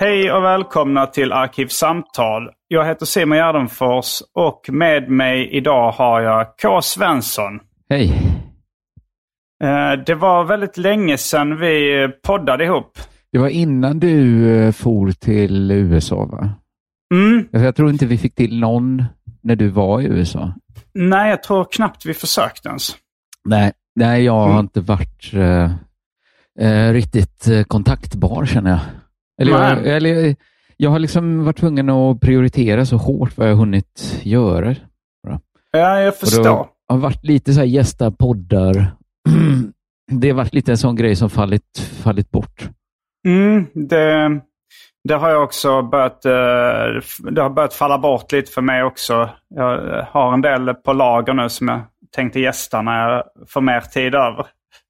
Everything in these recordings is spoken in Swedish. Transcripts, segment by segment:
Hej och välkomna till Arkivsamtal. Jag heter Simon Gärdenfors och med mig idag har jag K. Svensson. Hej. Eh, Det var väldigt länge sedan vi poddade ihop. Det var innan du eh, for till USA, va? Mm. Jag tror inte vi fick till någon när du var i USA. Nej, jag tror knappt vi försökte ens. Nej, nej jag har Mm. inte varit eh, eh, riktigt eh, kontaktbar känner jag. Eller, jag, eller jag har liksom varit tvungen att prioritera så hårt vad jag hunnit göra. Ja, jag förstår. då har varit lite så här gästa poddar. Det har varit lite en sån grej som fallit, fallit bort. Mm, det, det har jag också börjat, eh, det har börjat falla bort lite för mig också. Jag har en del på lager nu som jag tänkte gästa när jag får mer tid över.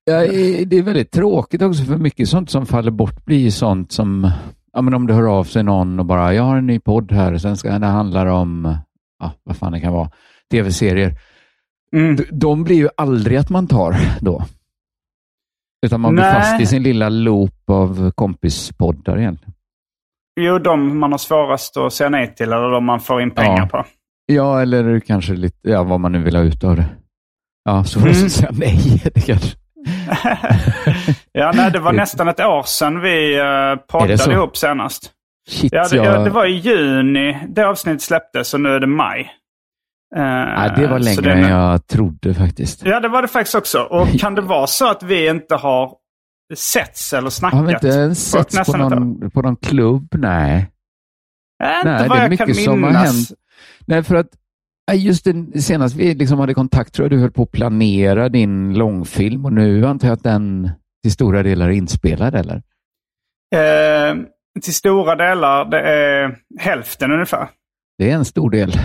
Ja, det är väldigt tråkigt också för mycket sånt som faller bort blir sånt som, ja men om det hör av sig någon och bara, jag har en ny podd här, sen ska det handla om, ja vad fan det kan vara, tv-serier. Mm. D- De blir ju aldrig att man tar då. Utan man blir Nej. fast i sin lilla loop av kompispoddar egentligen. Jo, de man har svårast att säga nej till eller de man får in pengar Ja. på. Ja, eller kanske lite, ja vad man nu vill ha ut av det. Ja, så får Mm. man säga nej. Det kanske. ja, nej, det var nästan ett år sedan vi uh, poddade ihop senast. Shit, Ja det, jag... ja, det var i juni det avsnittet släpptes och nu är det maj. Eh, ja, det var längre det- än jag trodde faktiskt. Ja, det var det faktiskt också. Och kan det vara så att vi inte har setts eller snackat? Har vi inte ens setts på någon, på någon klubb? Nej. Äh, inte Nej, vad det är jag kan mycket som har minnas. hänt. Nej, för att just det, senast vi liksom hade kontakt tror jag du höll på att planera din långfilm och nu antar jag att den till stora delar är inspelad, eller? Eh, till stora delar, det är hälften ungefär. Det är en stor del.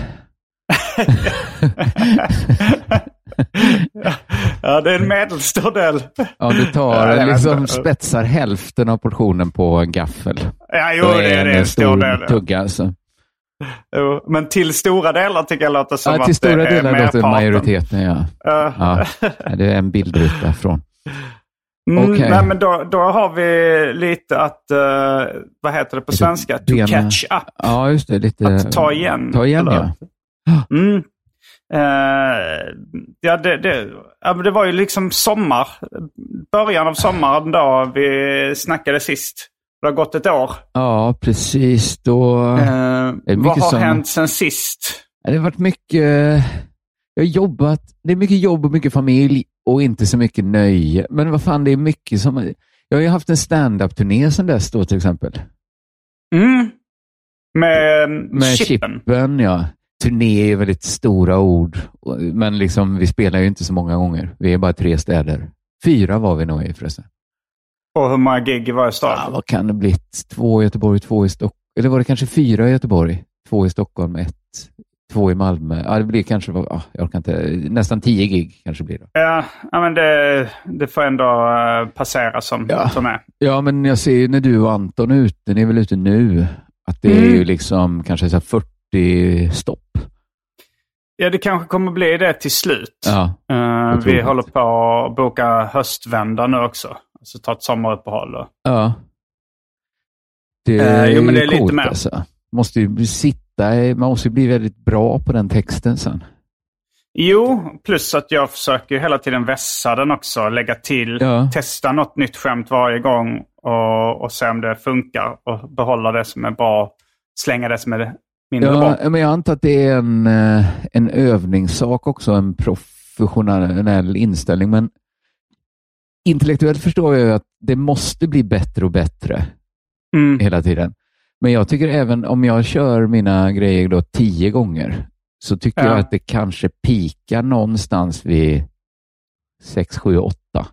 ja, det är en medelstor del. Ja, du tar liksom spetsar hälften av portionen på en gaffel. Ja, jo, det är, det är en stor del. ja. tugga. Alltså. Jo, men till stora delar tycker jag låter som Ja, att till stora det är delar låter merparten. majoriteten, ja. Ja. Det är en bildruta från. Mm, Okej. Nej, men då, då har vi lite att, eh, vad heter det på svenska? To catch up. Ja, just det. Lite... Att ta igen. Ta igen, eller? ja. Mm. Eh, ja, det, det, ja, det var ju liksom sommar. Början av sommaren då vi snackade sist. Det har gått ett år. Ja, precis. Då... Eh, vad har som- hänt sen sist? Det har varit mycket... Jag har jobbat. Det är mycket jobb och mycket familj och inte så mycket nöje. Men vad fan, det är mycket som... Jag har ju haft en stand-up-turné sedan dess då till exempel. Mm. Med, Med chippen. Chippen, ja. Turné är väldigt stora ord, men liksom, vi spelar ju inte så många gånger. Vi är bara tre städer. Fyra var vi nog i förresten. Och hur många gig i varje stad? Ja, vad kan det blivit? Två i Göteborg, två i Stockholm. Eller var det kanske fyra i Göteborg? Två i Stockholm, ett, två i Malmö. Ja, det blir kanske, ja, jag orkar inte, nästan tio gig kanske blir det. Ja, men det, det får ändå eh, passera som Ja. turné. Ja, men jag ser ju när du och Anton är ute, ni är väl ute nu, att det är Mm. ju liksom kanske så här 40 stopp. Ja, det kanske kommer bli det till slut. Ja, Eh, vi håller på att boka höstvända nu också. Alltså ta ett sommaruppehåll. och- Ja. Det Eh, är jo, men det är lite coolt mer. alltså. Måste ju sitta, man måste ju bli väldigt bra på den texten sen. Jo, plus att jag försöker hela tiden vässa den också. Lägga till, Ja. testa något nytt skämt varje gång och, och se om det funkar. Och behålla det som är bra. Slänga det som är mindre bra. Ja, men jag antar att det är en, eh, en övningssak också, en professionell inställning. Men intellektuellt förstår jag ju att det måste bli bättre och bättre Mm. hela tiden. Men jag tycker även om jag kör mina grejer då tio gånger så tycker Ja. jag att det kanske pikar någonstans vid sex, sju, åtta.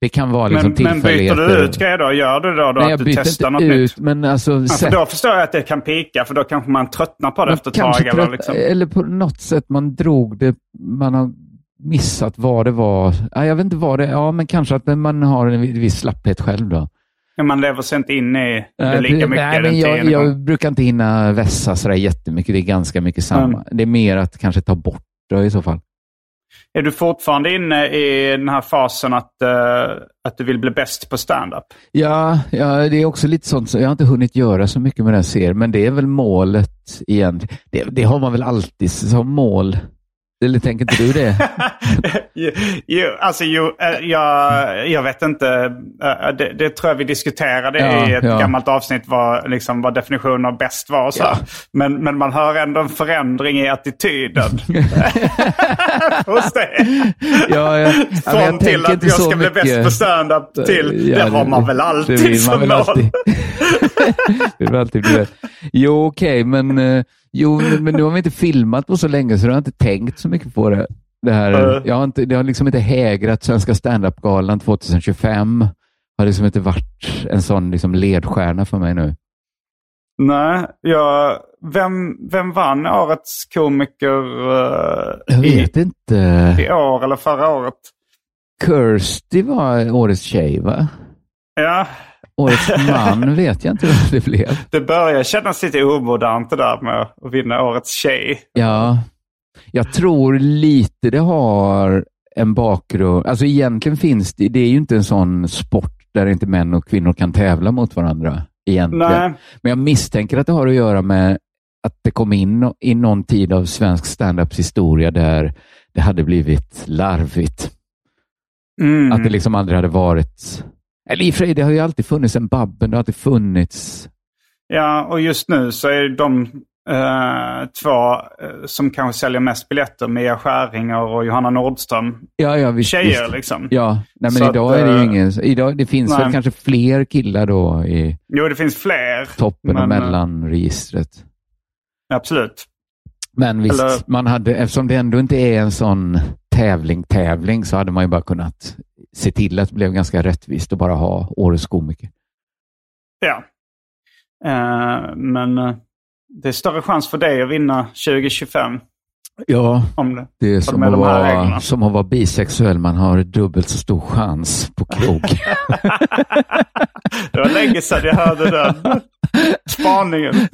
Det kan vara liksom Men, men byter tillfälligheter. du ut grejer då? Gör du då, då Nej, att du testar något ut, nytt? men alltså... Ja, för då förstår jag att det kan pika, för då kanske man tröttnar på det man efter ett tag. Eller, trött- liksom. eller på något sätt man drog det, man har missat vad det var. Ja, jag vet inte vad det Ja, men kanske att man har en viss slapphet själv då. Men Man lever sig inte in i det lika mycket Nej, men jag, jag brukar inte hinna vässa sådär jättemycket. Det är ganska mycket samma. Mm. Det är mer att kanske ta bort det i så fall. Är du fortfarande inne i den här fasen att, eh, att du vill bli bäst på stand-up? Ja, ja, det är också lite sånt. Så jag har inte hunnit göra så mycket med den serien, men det är väl målet igen. Det, det har man väl alltid som mål. Eller tänker inte du det? jo, alltså, jo, eh, jag, jag vet inte. Eh, Det, det tror jag vi diskuterade Ja, i ett ja. gammalt avsnitt vad, liksom, vad definitionen av bäst var. Och så. Ja. men, men man hör ändå en förändring i attityden hos dig. Ja, ja. Men Från jag till att jag ska bli bäst på stand-up till det har man väl det alltid vill man som väl mål. alltid. vill alltid bli. Jo, okej, men, eh, jo, men nu har vi inte filmat på så länge så jag har inte tänkt så mycket på det. Det, här, Eh. jag har inte, det har liksom inte hägrat Svenska standup-galan 2025. har liksom inte varit en sån liksom ledstjärna för mig nu. Nej, jag, vem, vem vann årets komiker eh, Jag i, vet inte. i år eller förra året? Kirsty var årets tjej, va? Ja, Årets man vet jag inte vad det blev. det börjar kännas lite omodernt det där med att vinna årets tjej. Ja, jag tror lite det har en bakgrund. Alltså egentligen finns det, det är ju inte en sån sport där inte män och kvinnor kan tävla mot varandra. Egentligen. Nej, Men jag misstänker att det har att göra med att det kom in i någon tid av svensk standups historia där det hade blivit larvigt. mm. Att det liksom aldrig hade varit... Eller i och för sig, det har ju alltid funnits en Babben, det har alltid funnits... ja, och just nu så är de eh, två eh, som kanske säljer mest biljetter, Mia Skäringer och Johanna Nordström, Ja, ja, visst, tjejer visst. liksom. Ja, nej, men Så idag att, är det ju eh, ingen... Idag, det finns nej. väl kanske fler killar då i Jo, det finns fler. toppen och men, eh, mellanregistret. Absolut. Men visst, Eller- man hade, eftersom det ändå inte är en sån tävling-tävling så hade man ju bara kunnat se till att det blev ganska rättvist och bara ha årets komiker. Ja. Eh, men eh, det är större chans för dig att vinna 2025 Ja, om det. det är som de att, vara, som att vara bisexuell. Man har dubbelt så stor chans på krog. Det var länge sedan jag hörde den spaningen.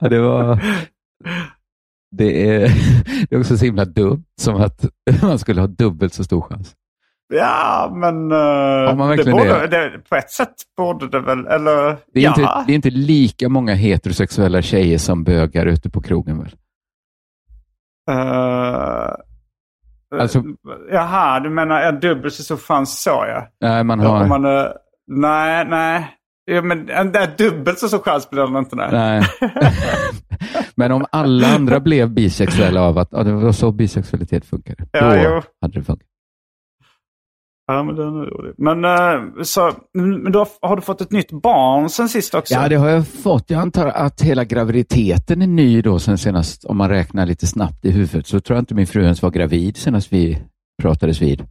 ja, det var... Det är, det är också så himla dumt som att man skulle ha dubbelt så stor chans. Ja, men... eh, Har man det borde, det? På ett sätt borde det väl, eller... Det är, ja. inte, det är inte lika många heterosexuella tjejer som bögar ute på krogen väl? Eh, Alltså- Jaha, du menar dubbelt så stor chans så ja. Nej, man har... Man, eh, nej, nej. Ja, men en där dubbelt så stor chans blir det inte. Nej. Nej. Men om alla andra blev bisexuella av att ja, det var så bisexualitet funkade, Ja, då jo. hade det funkat. Ja, men det är nog roligt. Men, eh, så, men då har, har du fått ett nytt barn sen sist också? Ja, det har jag fått. Jag antar att hela graviditeten är ny då sen senast, om man räknar lite snabbt i huvudet, så tror jag inte min fru ens var gravid senast vi pratades vid.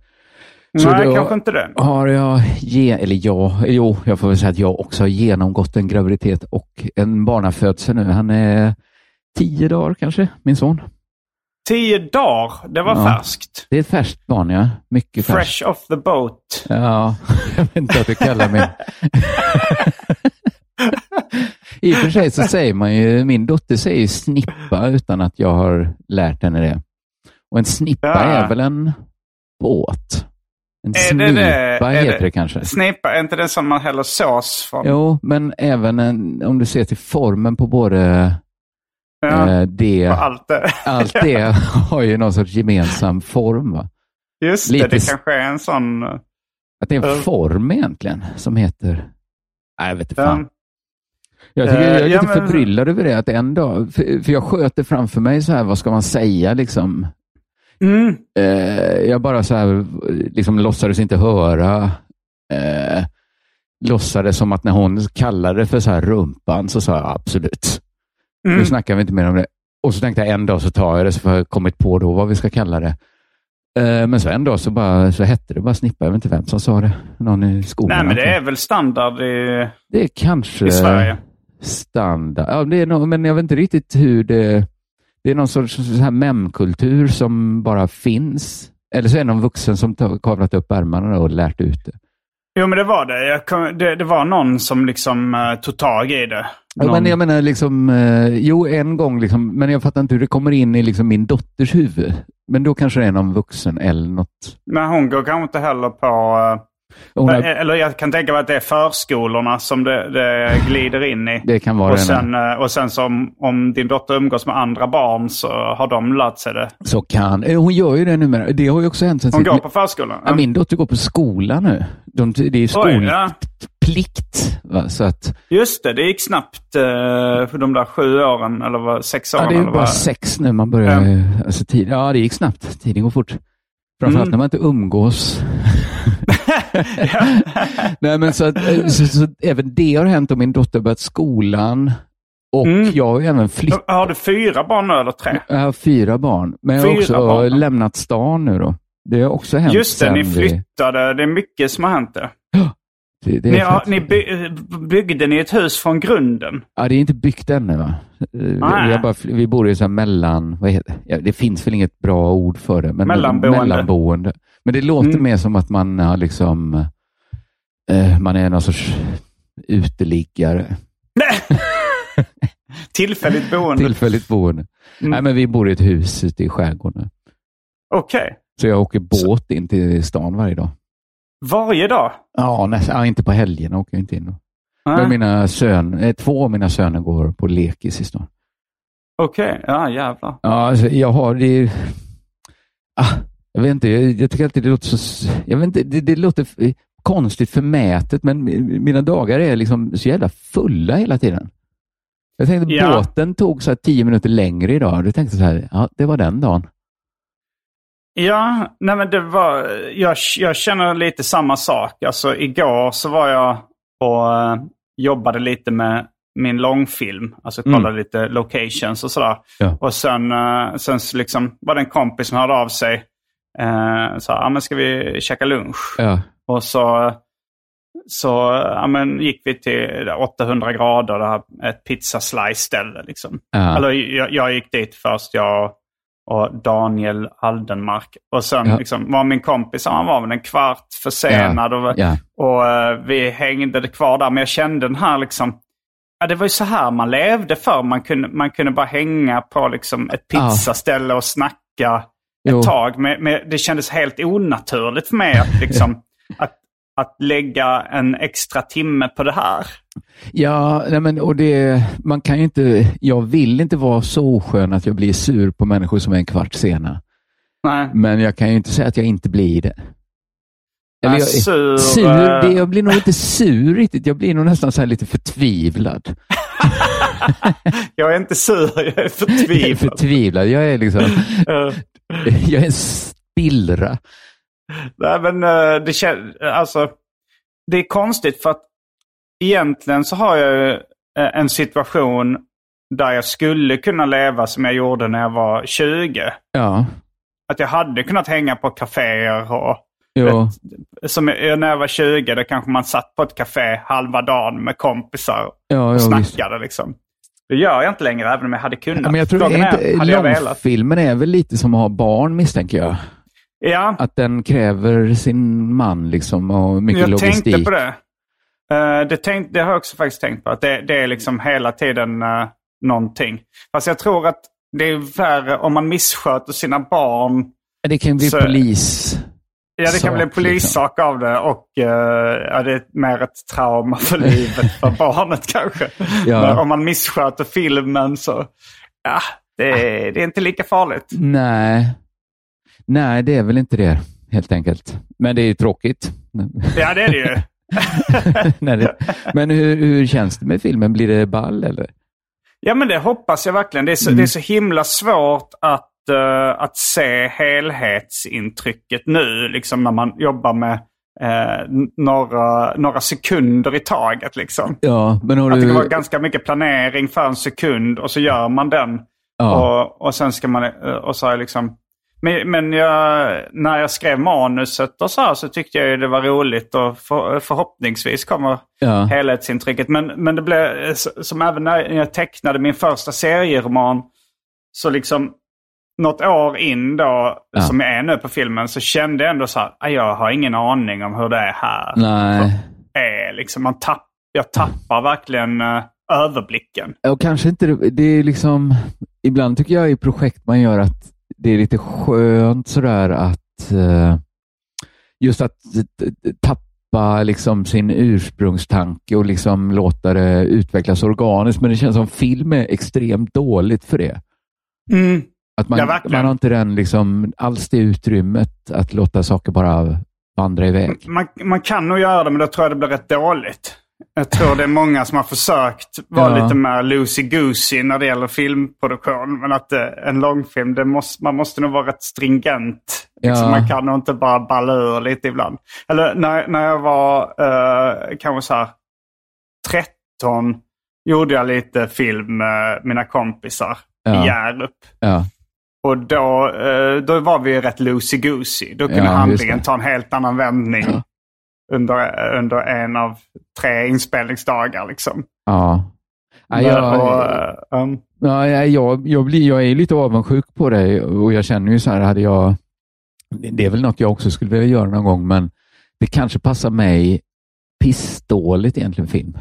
Så Nej, då- kanske inte det. Har jag, ge, eller ja, jo, jag får väl säga att jag också har genomgått en graviditet och en barnafödsel nu. Han är tio dagar kanske, min son. Tio dagar, det var Ja. färskt. Det är ett färskt barn, ja. Mycket färskt. Fresh off the boat. Ja, jag vet inte vad du kallar mig. I och för sig så säger man ju, min dotter säger snippa utan att jag har lärt henne det. Och en snippa Ja. är väl en båt? En Är snipa det det? Heter det- det, kanske. Snippa, är inte det som man häller sås från? Jo, men även en, om du ser till formen på både Ja, eh, det, allt det. allt det har ju någon sorts gemensam form. Va? Just det, lite det s- kanske är en sån... eh, Att det är en Ja. form egentligen som heter... Nej, jag vet inte fan. Um, Jag, tycker, Eh, jag är ja, lite men- förbryllad över det. Att en dag, för, för jag sköter framför mig så här, vad ska man säga liksom? Mm, Eh, jag bara så här, liksom låtsades inte höra. Eh, låtsades som att när hon kallade för så här rumpan så sa jag absolut. Nu mm. snackar vi inte mer om det. Och så tänkte jag en dag så tar jag det så får jag kommit på då vad vi ska kalla det. Eh, men så en dag så, bara, så hette det bara snippa. Jag vet inte vem som sa det. Någon i skolan. Nej, men det är väl standard i, det är kanske i Sverige. standard. Ja, det är nog, men jag vet inte riktigt hur det... Det är någon sorts så här memkultur som bara finns. Eller så är det någon vuxen som kavlat upp ärmarna och lärt ut det. Jo, men det var det. Kom, det. Det var någon som liksom uh, tog tag i det. Ja, Någon, men jag menar, liksom, eh, jo, en gång, liksom, men jag fattar inte hur det kommer in i liksom, min dotters huvud. Men då kanske det är någon vuxen eller något. Men hon går kanske inte heller på... Hon har, eh, Eller jag kan tänka mig att det är förskolorna som det, det glider in i. det kan vara Och sen, eh, och sen så om, din dotter umgås med andra barn så har de lärt sig det. Så kan. eh, Hon gör ju det numera. Det har ju också hänt sen Hon sitt- går på förskolan? ja, Min dotter går på skola nu. De, det är ja. skolplikt. Så att, Just det, det gick snabbt för de där sju åren, eller vad, sex åren. Ja, det är bara vad? sex nu man börjar. Ja. Alltså, tid, ja, det gick snabbt. Tiden går fort. Framförallt Mm. när man inte umgås. Nej, men så, att, eh, så, så även det har hänt och min dotter har börjat skolan. Och Mm. jag har även flyttat. Har du fyra barn nu eller tre? Jag har fyra barn. Men jag har Fyra också barn, lämnat stan nu då. Det har också hänt Just det, ni vi- flyttade. Det är mycket som har hänt det. Det, det, Ni, har, ni by, byggde ni ett hus från grunden? Ja, det är inte byggt ännu va? Eh, Vi, vi, har bara, vi bor i så mellan, vad heter det finns väl inget bra ord för det. Men Mellanboende. mellanboende. Men det låter Mm. mer som att man har liksom, eh, man är någon sorts uteliggare. Nej! Tillfälligt boende. Tillfälligt boende. Mm. Nej, men vi bor i ett hus ute i skärgården. Okej. Så jag åker båt in till stan varje dag. Varje dag? Ja, nästan, inte på helgerna åker jag inte in. Nej. Men mina sön, eh, två av mina söner går på lekis i stan. Okej, ja jävlar. Ja, alltså, jag har det... Ah, jag vet inte, jag, jag tycker alltid det låter så... Jag vet inte, det, det låter konstigt förmätet, men mi- mina dagar är liksom så jävla fulla hela tiden. Jag tänkte Ja. båten tog så här tio minuter längre idag. Du tänkte så här, ja, det var den dagen. Ja, nej men det var, jag, jag känner lite samma sak. Alltså igår så var jag och eh, jobbade lite med min långfilm. Alltså Mm. kollade lite locations och sådär. Ja. Och sen, uh, sen så liksom var det en kompis som hörde av sig. Uh, sa, ja men ska vi käka lunch? Ja, Och så, så ja, men gick vi till 800 grader, det här, ett pizzaslice-ställe. Liksom. ja, Eller jag, jag gick dit först, jag och Daniel Aldenmark. Och sen Ja. liksom, var min kompis, han var väl en kvart försenad. Och, och eh, vi hängde kvar där. Men jag kände den här liksom, ja, det var ju så här man levde för Man kunde, man kunde bara hänga på liksom ett pizzaställe och snacka Jo. ett tag. Men, men det kändes helt onaturligt för mig att, liksom, att, att lägga en extra timme på det här. ja nej men, och det, man kan ju inte, jag vill inte vara så oskön att jag blir sur på människor som är en kvart sena. Nej. Men jag kan ju inte säga att jag inte blir det. Eller jag, sur, sur, eh, det, jag blir nog inte sur riktigt. Jag blir nog nästan så här lite förtvivlad. Jag är inte sur, jag är Jag är förtvivlad. förtvivlad. Jag är liksom, jag är en spillra. Nej, men eh, det känns, alltså, det är konstigt för att egentligen så har jag eh, en situation där jag skulle kunna leva som jag gjorde när jag var 20. Ja, Att jag hade kunnat hänga på kaféer och jo, som jag, när jag var 20 då kanske man satt på ett café halva dagen med kompisar och ja, ja snackade liksom. Det gör jag inte längre även om jag hade kunnat. Ja, men jag tror Frågan inte, är, jag långfilmen är väl lite som att ha barn misstänker jag. Ja, Att den kräver sin man liksom och mycket jag logistik. tänkte på det. Uh, det, tänk, det har jag också faktiskt tänkt på. Att det, det är liksom hela tiden uh, någonting. Fast jag tror att det är värre om man missköter sina barn. Det kan bli så, polis. Ja, det kan bli en liksom. polissak liksom. av det och uh, ja, det är mer ett trauma för livet för barnet kanske. Ja. Men om man missköter filmen så, ja, det är, det är inte lika farligt. Nej. Nej, det är väl inte det helt enkelt. Men det är ju tråkigt. Ja, det är det ju. Nej, det... Men hur, hur känns det med filmen? Blir det ball eller? Ja, men det hoppas jag verkligen. Det är så, mm. det är så himla svårt att, uh, att se helhetsintrycket nu, liksom när man jobbar med uh, några, några sekunder i taget. Liksom. Ja, men har du... Att det var ganska mycket planering för en sekund och så gör man den. Ja. Och, och sen ska man, uh, och så jag liksom men, men jag, när jag skrev manuset och så här så tyckte jag det var roligt och för, förhoppningsvis kommer ja. helhetsintrycket. Men, men det blev som även när jag tecknade min första serieroman. Så liksom något år in då, ja. som jag är nu på filmen, så kände jag ändå så här, jag har ingen aning om hur det är här. Nej. Är, liksom, man tapp, jag tappar verkligen uh, överblicken. Och kanske inte, det är liksom, ibland tycker jag i projekt man gör att det är lite skönt sådär att eh, just att tappa liksom sin ursprungstanke och liksom låta det utvecklas organiskt. Men det känns som film är extremt dåligt för det. Mm. Att man, ja, man har inte den liksom, alls det utrymmet att låta saker bara vandra iväg. Man, man kan nog göra det, men då tror jag det blir rätt dåligt. Jag tror det är många som har försökt vara ja. lite mer loosey-goosey när det gäller filmproduktion. Men att eh, en långfilm, det måste, man måste nog vara rätt stringent. Liksom, ja. Man kan nog inte bara balla ur lite ibland. Eller när, när jag var eh, kanske så här 13 gjorde jag lite film med mina kompisar ja. i Hjärup. Ja. Och då, eh, då var vi rätt loosey-goosey. Då kunde handlingen ta en helt annan vändning under, under en av tre inspelningsdagar. Liksom. Ja. Ja, jag, och, um, ja, jag, jag, blir, jag är lite avundsjuk på dig och jag känner ju så här, hade jag, det är väl något jag också skulle vilja göra någon gång, men det kanske passar mig pissdåligt egentligen film.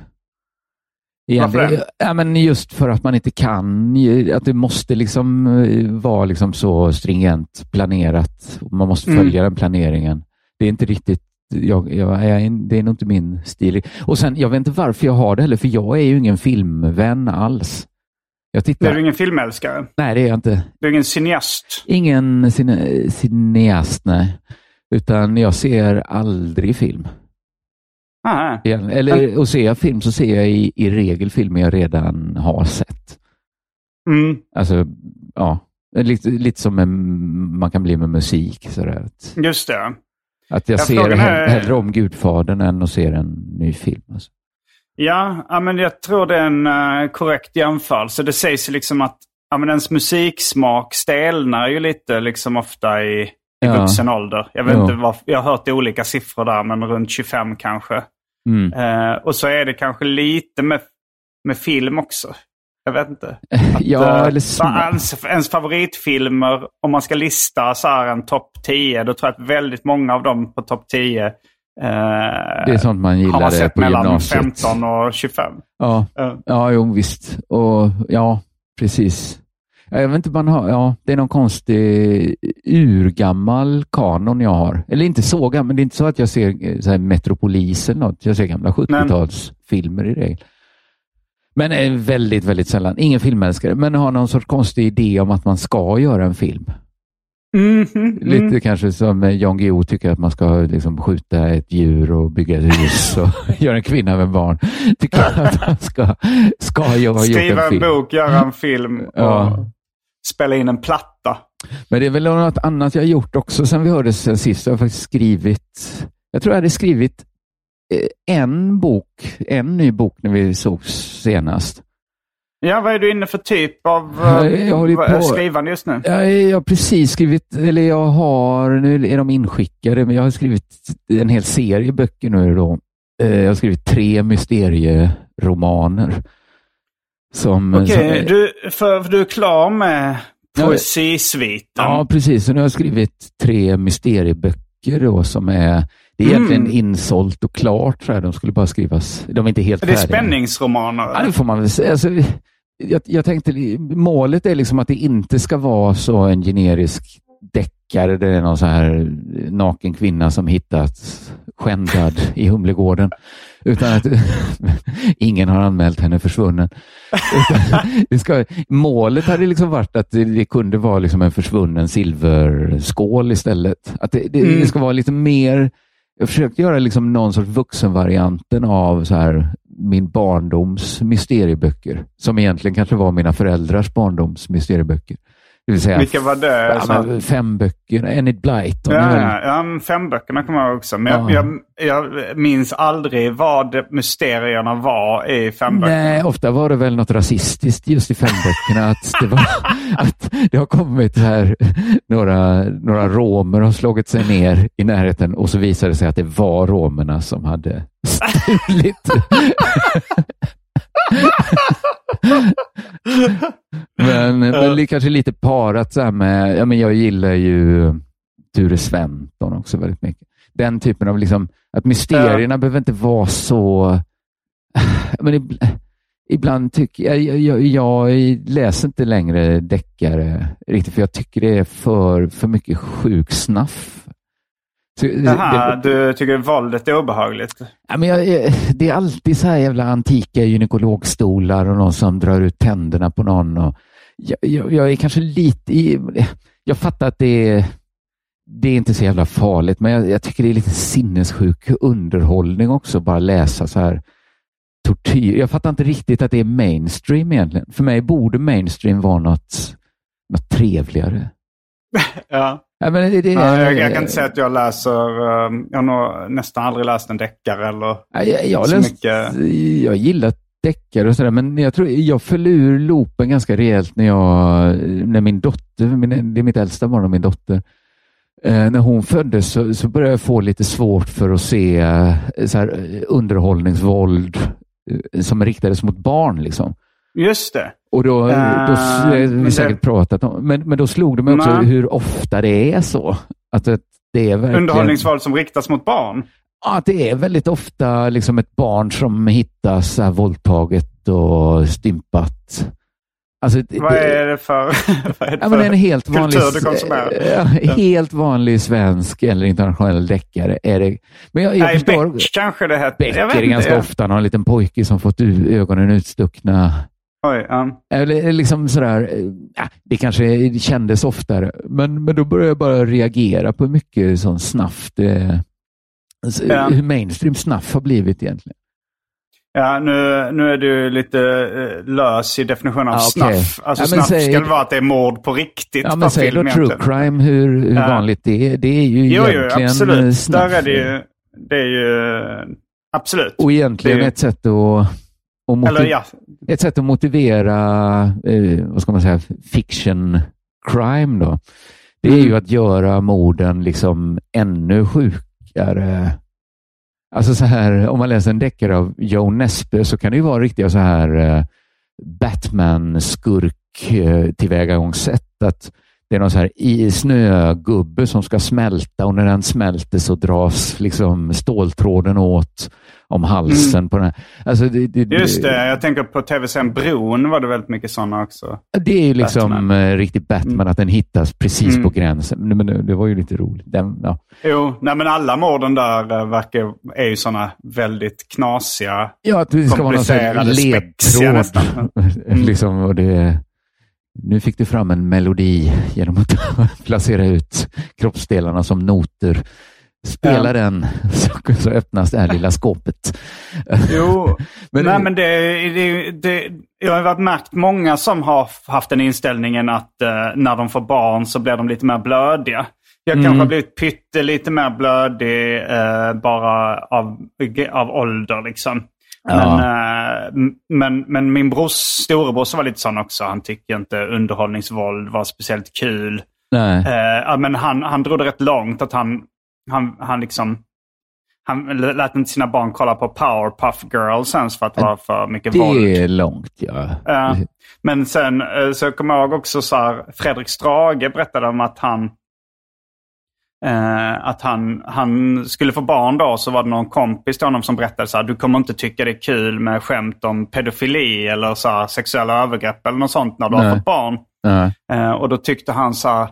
Varför ja, men Just för att man inte kan, att det måste liksom eh, vara liksom så stringent planerat. Man måste mm. följa mm. den planeringen. Det är inte riktigt jag, jag, jag, det är nog inte min stil. Och sen, jag vet inte varför jag har det heller, för jag är ju ingen filmvän alls. Jag tittar... Är du ingen filmälskare? Nej, det är jag inte. Du är ingen cineast? Ingen cine, cineast, nej. Utan jag ser aldrig film. Aha. Eller, och ser jag film så ser jag i, i regel filmer jag redan har sett. Mm. Alltså, ja. Lite, lite som med, man kan bli med musik. Sådär. Just det. Att jag, jag ser är... hellre om Gudfadern än att se en ny film. Alltså. Ja, ja, men jag tror det är en uh, korrekt jämförelse. Det sägs ju liksom att ja, men ens musiksmak stelnar ju lite liksom ofta i, i ja. vuxen ålder. Jag, vet inte vad, jag har hört olika siffror där, men runt 25 kanske. Mm. Uh, och så är det kanske lite med, med film också. Jag vet inte. Att, ja, eller ens, ens favoritfilmer, om man ska lista så här en topp 10, då tror jag att väldigt många av dem på topp 10 eh, det är sånt man gillar har man sett på mellan gymnasiet. 15 och 25. Ja, uh. ja jo, visst. Och, ja, precis. Jag vet inte, man har, ja, det är någon konstig urgammal kanon jag har. Eller inte så gammal, det är inte så att jag ser eh, så här, Metropolis eller något. Jag ser gamla 70-talsfilmer i regel. Men är väldigt, väldigt sällan. Ingen filmälskare, men har någon sorts konstig idé om att man ska göra en film. Mm, mm, Lite mm. kanske som Jan Guillou tycker att man ska liksom skjuta ett djur och bygga ett hus och göra en kvinna med barn. Tycker att man ska, ska göra Skriva en, film. en bok, göra en film och ja. Spela in en platta. Men det är väl något annat jag gjort också sen vi hördes sen sist. Jag har faktiskt skrivit, jag tror jag hade skrivit Eh, en bok, en ny bok när vi sågs senast. Ja, vad är du inne för typ av jag på, skrivande just nu? Jag, jag har precis skrivit, eller jag har, nu är de inskickade, men jag har skrivit en hel serie böcker nu då. Eh, jag har skrivit tre mysterieromaner. Okej, okay, du, för, för du är klar med poesisviten? Ja, precis. Så nu har jag skrivit tre mysterieböcker då som är Det är egentligen mm. insålt och klart. Så här. De skulle bara skrivas. De är inte helt färdiga. Det är spänningsromaner? Ja, det får man väl säga. Alltså, jag, jag tänkte, målet är liksom att det inte ska vara så en generisk deckare. Det är någon så här naken kvinna som hittats skändad i Humlegården. Utan att ingen har anmält henne försvunnen. det ska, målet hade liksom varit att det, det kunde vara liksom en försvunnen silverskål istället. Att det, det, mm. det ska vara lite mer jag försökte göra liksom någon sorts vuxenvarianten av så här, min barndoms mysterieböcker, som egentligen kanske var mina föräldrars barndoms mysterieböcker. Det vill säga, Vilka var det? Ja, fem böcker. Enid Blyton. Ja, ja, ja, fem böckerna kommer jag också. Men ja. jag, jag, minns aldrig vad mysterierna var i fem böckerna. Nej, ofta var det väl något rasistiskt just i fem böckerna. att, det var, att det har kommit här, några, några romer har slagit sig ner i närheten och så visade det sig att det var romerna som hade stulit men, men kanske lite parat så med, ja, men jag gillar ju Ture Sventon också väldigt mycket. Den typen av, liksom, att mysterierna behöver inte vara så... Men ibland tycker jag, jag, jag, läser inte längre deckare riktigt, för jag tycker det är för, för mycket sjuk snaff. Jaha, du tycker våldet är obehagligt? Ja, men jag, det är alltid så här jävla antika gynekologstolar och någon som drar ut tänderna på någon. Och jag, jag, jag är kanske lite... Jag fattar att det är, det är inte så jävla farligt, men jag, jag tycker det är lite sinnessjuk underhållning också, bara läsa så här tortyr. Jag fattar inte riktigt att det är mainstream egentligen. För mig borde mainstream vara något, något trevligare. ja. Ja, men det, det, ja, jag, jag, kan inte säga att jag läser, um, jag har nog nästan aldrig läst en deckare eller ja, jag, jag, så läst, mycket. Jag gillar deckare och sådär, men jag tror jag föll ur loopen ganska rejält när jag, när min dotter, min, det är mitt äldsta barn och min dotter, eh, när hon föddes så, så, började jag få lite svårt för att se eh, så här, underhållningsvåld eh, som riktades mot barn. Liksom. Just det. Och då, då uh, vi säkert det... pratat om, men, men då slog det mig också Nej. hur ofta det är så. Att det, det är verkligen... Underhållningsvåld som riktas mot barn? Ja, det är väldigt ofta liksom ett barn som hittas här våldtaget och stympat. Alltså, vad, är det för, vad är det ja, men en helt vanlig, du konsumerar? helt vanlig svensk eller internationell deckare. Är det, men jag, jag Nej, förstår, Beck kanske det heter. Beck är det ganska ofta någon liten pojke som fått ögonen utstuckna. Oj, um. Eller liksom sådär, ja, det kanske kändes oftare, men, men då började jag bara reagera på hur mycket sån snaff det, ja. hur mainstream snaff har blivit egentligen. Ja, nu, nu är du lite uh, lös i definitionen av ah, okay. snaff. Alltså ja, snaff säg, ska vara att det är mord på riktigt. Ja, men säg då true crime, hur, hur ja. vanligt det är. Det är ju jo, egentligen jo, absolut. Snaff. Där är det ju, det är ju absolut. Och egentligen ett sätt att Eller, ja. ett sätt att motivera, eh, vad ska man säga, fiction crime då. Det är mm. ju att göra morden liksom ännu sjukare Eh, alltså så här, om man läser en deckare av Joe Nesbø så kan det ju vara riktiga så här eh, Batman-skurk-tillvägagångssätt. Eh, att det är någon så här i snögubbe som ska smälta och när den smälter så dras liksom ståltråden åt om halsen mm. på den. Alltså det, det, Just det, jag tänker på tv-serien Bron var det väldigt mycket sådana också. Det är ju liksom Batman. Eh, riktigt Batman, mm. att den hittas precis mm. på gränsen. Men det, var ju lite roligt. Den, ja. Jo, nej, men alla morden där eh, verkar, är ju sådana väldigt knasiga, Ja, att det ska vara någon ledtråd. Mm. liksom, och det, nu fick du fram en melodi genom att placera ut kroppsdelarna som noter. Spela ja. den så, så öppnas det här lilla skåpet. Jo, men, nej, men det, det, det, jag har varit märkt många som har haft den inställningen att eh, när de får barn så blir de lite mer blödiga. Jag mm. kanske har blivit pyttelite mer blödig eh, bara av, av ålder. Liksom. Ja. Men, äh, men, men min brors storebror var lite sån också. Han tycker inte underhållningsvåld var speciellt kul. Äh, men han, han drog det rätt långt. att han, han, han liksom... Han lät inte sina barn kolla på Powerpuff Girls ens för att det var för mycket det våld. Det är långt, ja. Äh, men sen så kommer jag ihåg också så här, Fredrik Strage berättade om att han Eh, att han, han skulle få barn då, så var det någon kompis till honom som berättade så här, du kommer inte tycka det är kul med skämt om pedofili eller så här, sexuella övergrepp eller något sånt när du Nej. har fått barn. Eh, och då tyckte han så här,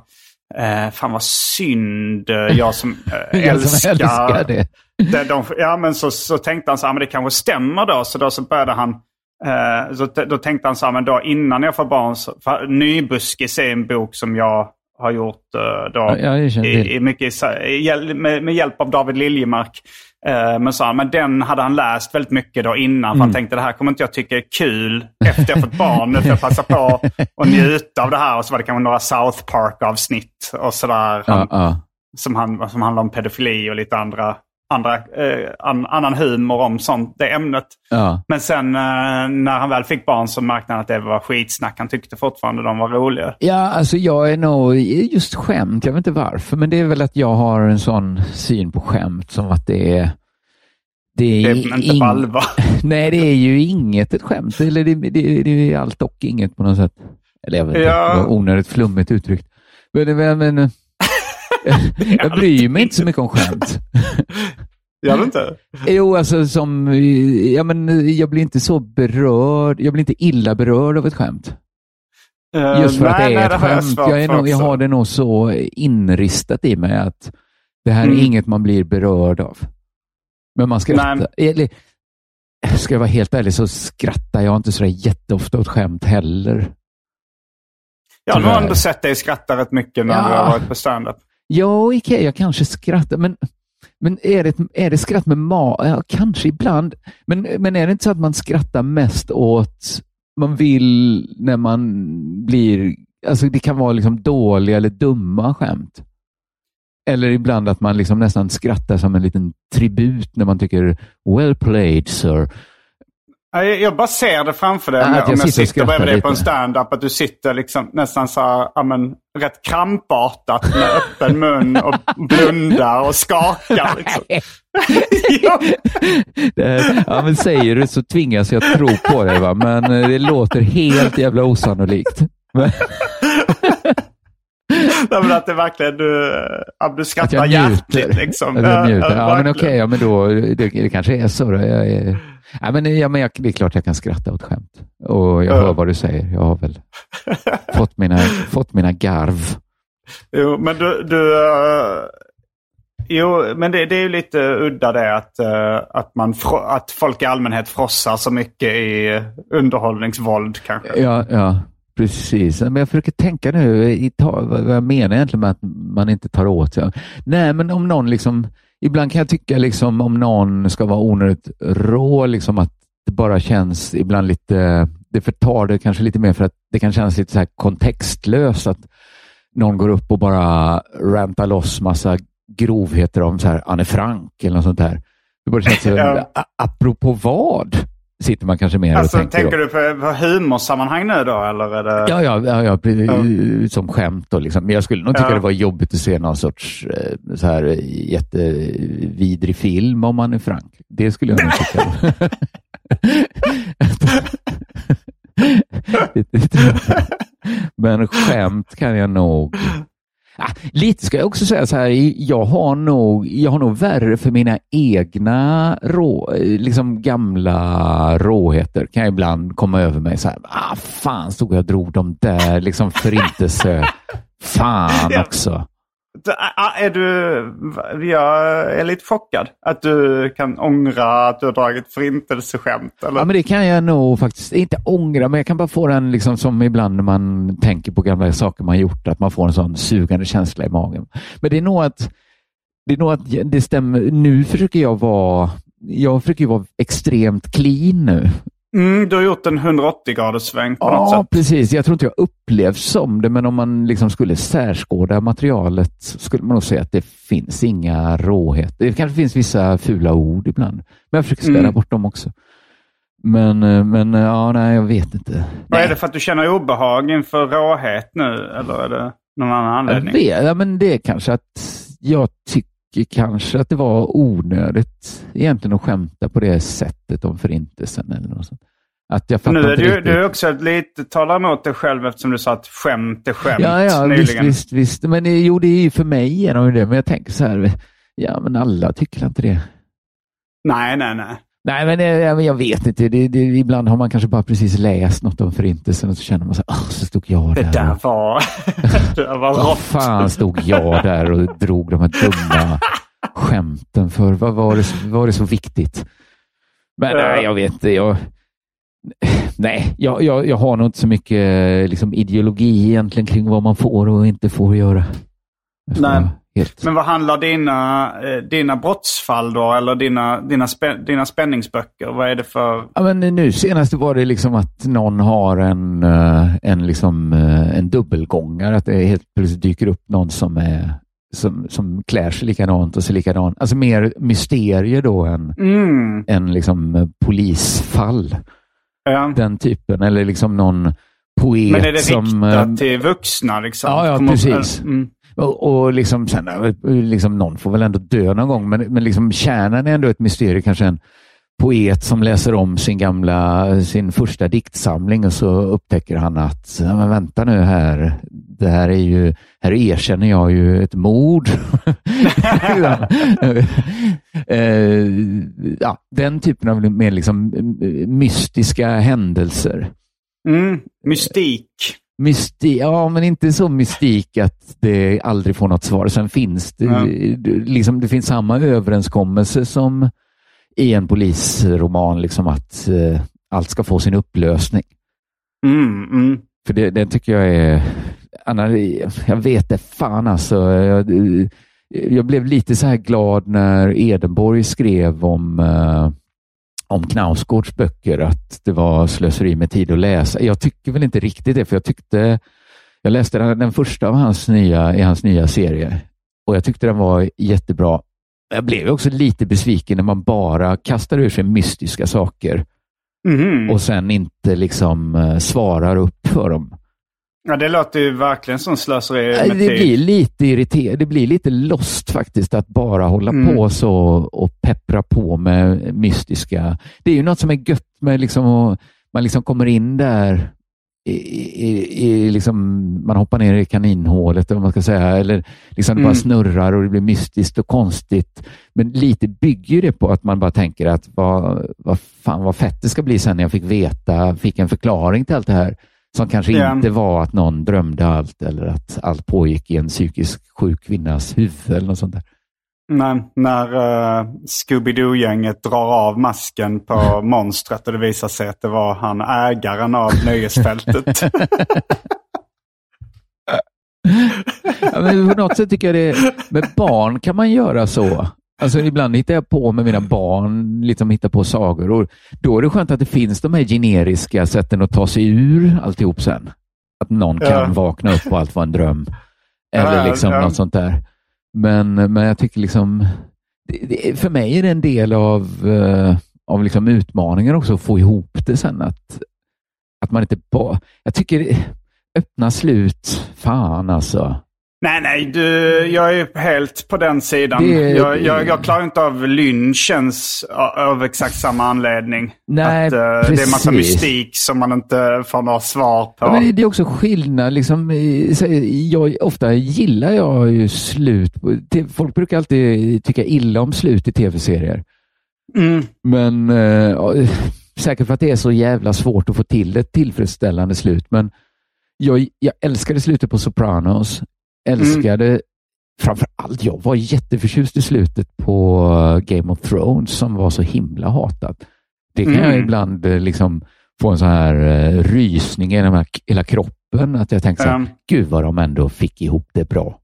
eh, fan vad synd, eh, jag som eh, Jag som älskar, älskar det. det, de, ja, men så, så tänkte han så här, men det kanske stämmer då. Så då så började han, eh, så, då tänkte han så här, men då innan jag får barn, så, för, Nybuskis är en bok som jag har gjort eh, då, Ja, i, i mycket, i med, med hjälp av David Liljemark. Eh, men, så, här, men den hade han läst väldigt mycket då innan. För han tänkte det här kommer inte jag tycka är kul efter jag fått barn. Nu får jag passa på och njuta av det här. Och så var det kanske några South Park-avsnitt och sådär. Ja, Han, ja. som, han, som handlar om pedofili och lite andra, andra eh, an, annan humor om sånt, det ämnet. ja. Men sen eh, när han väl fick barn så märkte han att det var skitsnack. Han tyckte fortfarande de var roliga. Ja, alltså jag är nog just skämt. Jag vet inte varför, men det är väl att jag har en sån syn på skämt som att det är... Det Det är, är inte på allvar. Nej, det är ju inget ett skämt. Eller det, det, det är allt och inget på något sätt. Eller jag vet inte, Ja. onödigt flummigt uttryckt. Men, men, men jag bryr mig inte så mycket om skämt. Gör du inte? Jo, alltså som, ja, men jag blir inte så berörd, jag blir inte illa berörd av ett skämt. Eh, Just för att det nej, är nej, ett har skämt. Jag, är nog, jag har det nog så inristat i mig att det här är Mm. inget man blir berörd av. Men man skrattar. Nej. Eller, ska jag vara helt ärlig så skrattar jag inte så jätteofta åt skämt heller. Jag har ändå sett dig skratta rätt mycket när Ja. du har varit på standup. Ja, okej, jag kanske skrattar, men, men är, det, är det skratt med ma... Ja, kanske ibland. Men, men är det inte så att man skrattar mest åt... Man vill när man blir... Alltså det kan vara liksom dåliga eller dumma skämt. Eller ibland att man liksom nästan skrattar som en liten tribut när man tycker well played sir. Ja, Jag, jag bara ser det framför dig. Ja, Om jag, jag sitter sitter bredvid skrattar dig på en stand-up, att du sitter liksom nästan så här, ja, men, rätt krampartat med öppen mun och blundar och skakar. Liksom. ja. Ja, men säger du så tvingas jag tro på dig, va? men eh, det låter helt jävla osannolikt. Men- Nej, men att det verkligen du, ja, du Att skrattar jag hjärtligt. Liksom. Att jag njuter. Ja, men verkligen. okej, ja, men då, det, det kanske är så. Då. Jag, är, ja, men, ja, men jag, det är klart jag kan skratta åt skämt. Och jag Ja. hör vad du säger. Jag har väl fått mina, fått mina garv. Jo, men du... du eh, jo, men det, det är ju lite udda det att, eh, att, man, att folk i allmänhet frossar så mycket i underhållningsvåld kanske. Ja, ja, precis. Men jag försöker tänka nu i vad jag menar egentligen med att man inte tar åt sig. Nej, men om någon liksom... Ibland kan jag tycka liksom om någon ska vara onödigt rå, liksom att det bara känns ibland lite... Det förtar det kanske lite mer för att det kan kännas lite så här kontextlöst att någon går upp och bara rantar loss massa grovheter om så här Anne Frank eller något sånt där. Det bara känns så, apropå vad? Sitter man kanske mer Alltså, och tänker. tänker då. du på, på humorsammanhang nu då? Eller är det... Ja, ja, ja, ja som skämt. Då, liksom. Men jag skulle nog tycka Ja. det var jobbigt att se någon sorts eh, så här, jättevidrig film om man är frank. Det skulle jag nog tycka. Men skämt kan jag nog... Ah, lite ska jag också säga så här, jag har nog, jag har nog värre för mina egna rå, liksom gamla råheter. Kan jag ibland komma över mig så här, ah fan stod jag och drog de där liksom förintelse. Fan också. Är du... Jag är lite chockad att du kan ångra att du har dragit förintelseskämt. Eller? Ja, men det kan jag nog faktiskt inte ångra, men jag kan bara få den liksom som ibland när man tänker på gamla saker man gjort, att man får en sån sugande känsla i magen. Men det är nog att det, är nog att det stämmer. Nu försöker jag vara jag försöker vara extremt clean nu. Mm, du har gjort en 180 graders sväng på något Ja, sätt. precis. Jag tror inte jag upplevs som det, men om man liksom skulle särskåda materialet så skulle man nog säga att det finns inga råheter. Det kanske finns vissa fula ord ibland, men jag försöker städa Mm. bort dem också. Men, eh, men eh, ja, nej, jag vet inte. Vad är det för att du känner obehag inför råhet nu? Eller är det någon annan jag anledning? vet, ja, men det är kanske att jag tycker kanske att det var onödigt egentligen att skämta på det sättet om förintelsen eller något sånt. Att jag nu är du, du är också lite talar emot dig själv eftersom du sa att skämt är skämt Ja, ja, visst, nyligen. visst, visst. Men det- jo, det är ju för mig genom det. Men jag tänker så här, ja men alla tycker inte det. Nej, nej, nej. Nej, men eh, men jag vet inte. Det, det, ibland har man kanske bara precis läst något om förintelsen och så känner man så här, "Åh, så stod jag Det där. där och- var, det där var Vad fan stod jag där och drog de här dumma skämten för? Vad var det, var det så viktigt? Men nej, jag vet inte. Jag, nej, jag, jag, jag har nog inte så mycket liksom, ideologi egentligen kring vad man får och inte får göra. Jag Nej. Helt. Men vad handlar dina, eh, dina brottsfall då? Eller dina, dina, spä, dina spänningsböcker? Vad är det för... Ja, men nu senast var det liksom att någon har en, eh, en, liksom, eh, en dubbelgångare. Att det helt plötsligt dyker upp någon som, är, som, som klär sig likadant och ser likadant. Alltså mer mysterier då än, Mm. än liksom polisfall. Ja. Den typen. Eller liksom någon poet Men är det som... riktat till vuxna? Liksom? Ja, ja, precis. Mm. Och, och liksom, sen, liksom, någon får väl ändå dö någon gång, men, men liksom, kärnan är ändå ett mysterium. Kanske en poet som läser om sin gamla, sin första diktsamling och så upptäcker han att, ja, men vänta nu här, det här är ju, här erkänner jag ju ett mord. Eh, ja, den typen av mer liksom, mystiska händelser. Mm. Mystik. Mysti ja, men inte så mystik att det aldrig får något svar. Sen finns det, det- liksom, det finns samma överenskommelse som i en polisroman, liksom att eh, allt ska få sin upplösning. Mm, mm. För det, det tycker jag är... Anna, jag vet det fan alltså. Jag, jag blev lite så här glad när Edenborg skrev om, eh, om Knausgårds böcker, att det var slöseri med tid att läsa. Jag tycker väl inte riktigt det, för jag tyckte... Jag läste den, den första av hans nya, i hans nya serie och jag tyckte den var jättebra. Jag blev också lite besviken när man bara kastar ur sig mystiska saker Mhm. och sen inte liksom eh, svarar upp för dem. Ja, det låter ju verkligen som slöseri med Det tid. blir lite irriterande. Det blir lite lost faktiskt att bara hålla Mm. på så och peppra på med mystiska. Det är ju något som är gött med liksom att man liksom kommer in där i, i, i liksom, man hoppar ner i kaninhålet eller vad man ska säga. Eller liksom det bara Mm. snurrar och det blir mystiskt och konstigt. Men lite bygger det på att man bara tänker att vad, vad fan vad fett det ska bli sen när jag fick veta, fick en förklaring till allt det här. Som kanske Ja. inte var att någon drömde allt eller att allt pågick i en psykiskt sjuk kvinnas huvud eller något sånt där. När, när uh, Scooby-Doo-gänget drar av masken på monstret och det visar sig att det var han ägaren av nöjesfältet. Ja, men på något sätt tycker jag det, med barn kan man göra så. Alltså ibland hittar jag på med mina barn, liksom hittar på sagor och då är det skönt att det finns de här generiska sätten att ta sig ur alltihop sen. Att någon kan Ja. vakna upp och allt var en dröm. Eller Ja, liksom ja. något sånt där. Men, men jag tycker liksom, det, det, för mig är det en del av, eh, av liksom utmaningen också att få ihop det sen. Att, att man inte bara, jag tycker öppna slut, fan alltså. Nej, nej, du, jag är helt på den sidan. Det- jag, jag, jag klarar inte av lynchens av exakt samma anledning. Nej, att, eh, det är massa precis. mystik som man inte får några svar på. Ja, men det är också skillnad. Liksom, jag, ofta gillar jag ju slut. Folk brukar alltid tycka illa om slut i tv-serier. Mm. Men ja, säkert för att det är så jävla svårt att få till ett tillfredsställande slut. Men jag, jag älskade slutet på Sopranos. Älskade framför allt, jag var jätteförtjust i slutet på Game of Thrones som var så himla hatat. Det kan jag Mm. ibland eh, liksom få en sån här eh, rysning i hela, kroppen. Att jag tänkte så här, Ja. gud vad de ändå fick ihop det bra.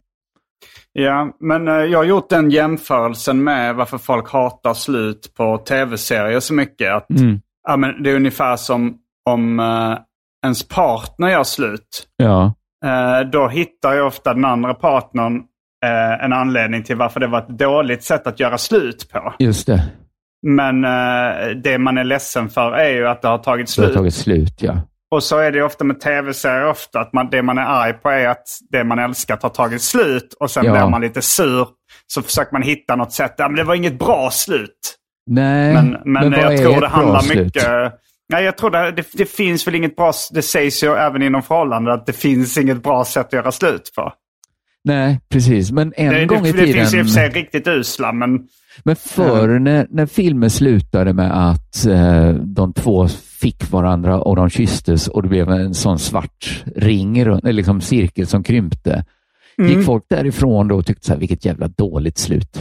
Ja, men eh, jag har gjort den jämförelsen med varför folk hatar slut på tv-serier så mycket. Att, Mm. ja, men det är ungefär som om ens partner gör slut. Ja, då hittar ju ofta den andra partnern eh, en anledning till varför det var ett dåligt sätt att göra slut på. just det. Men eh, det man är ledsen för är ju att det har tagit Det slut. har tagit slut, ja. Och så är det ofta med tv-serier ofta. Att man, det man är arg på är att det man älskat har tagit slut. Och sen Ja. blir man lite sur. Så försöker man hitta något sätt. Ja, men det var inget bra slut. Nej, Men, men, vad jag tror det handlar slut? mycket... Nej, jag tror det, det, det, finns väl inget bra, det sägs ju även inom förhållanden att det finns inget bra sätt att göra slut på. Nej, precis. Men en det, gång i tiden... Det finns i och för sig riktigt usla, men... Men förr mm. när, när filmen slutade med att eh, de två fick varandra och de kysstes och det blev en sån svart ring, eller liksom cirkel som krympte. Mm. Gick folk därifrån då och tyckte så här, vilket jävla dåligt slut.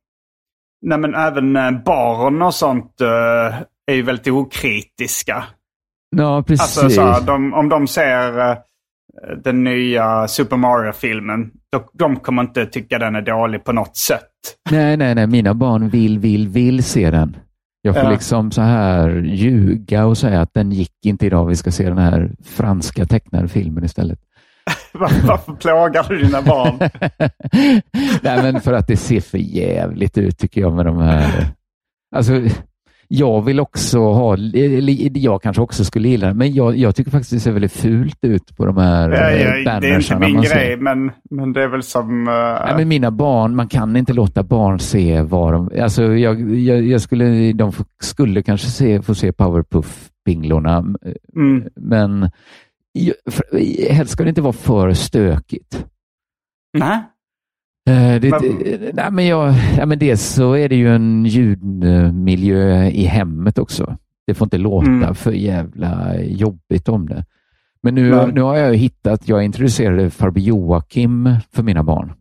nej men även eh, barn och sånt uh, är ju väldigt okritiska. Ja, precis. Alltså, så de, om de ser uh, den nya Super Mario-filmen, de kommer inte tycka den är dålig på något sätt. Nej, nej, nej. Mina barn vill, vill, vill se den. Jag får ja. liksom så här ljuga och säga att den gick inte idag. Vi ska se den här franska tecknade filmen istället. Varför plågar du dina barn? Nej, men för att det ser för jävligt ut tycker jag med de här. Alltså, jag vill också ha, jag kanske också skulle gilla det, men jag, jag tycker faktiskt det ser väldigt fult ut på de här ja, ja, Det är inte min grej, men, men det är väl som... Uh... Nej, men mina barn, man kan inte låta barn se vad de... Alltså jag, jag, jag skulle, de skulle kanske se, få se Powerpuff-pinglorna, mm. men helst ska det inte vara för stökigt. Nej. Uh, det, det, nej, men jag, ja, men dels så är det ju en ljudmiljö i hemmet också. Det får inte låta mm. för jävla jobbigt om det. Men nu, nu har jag hittat, jag introducerade farbror Joakim för mina barn.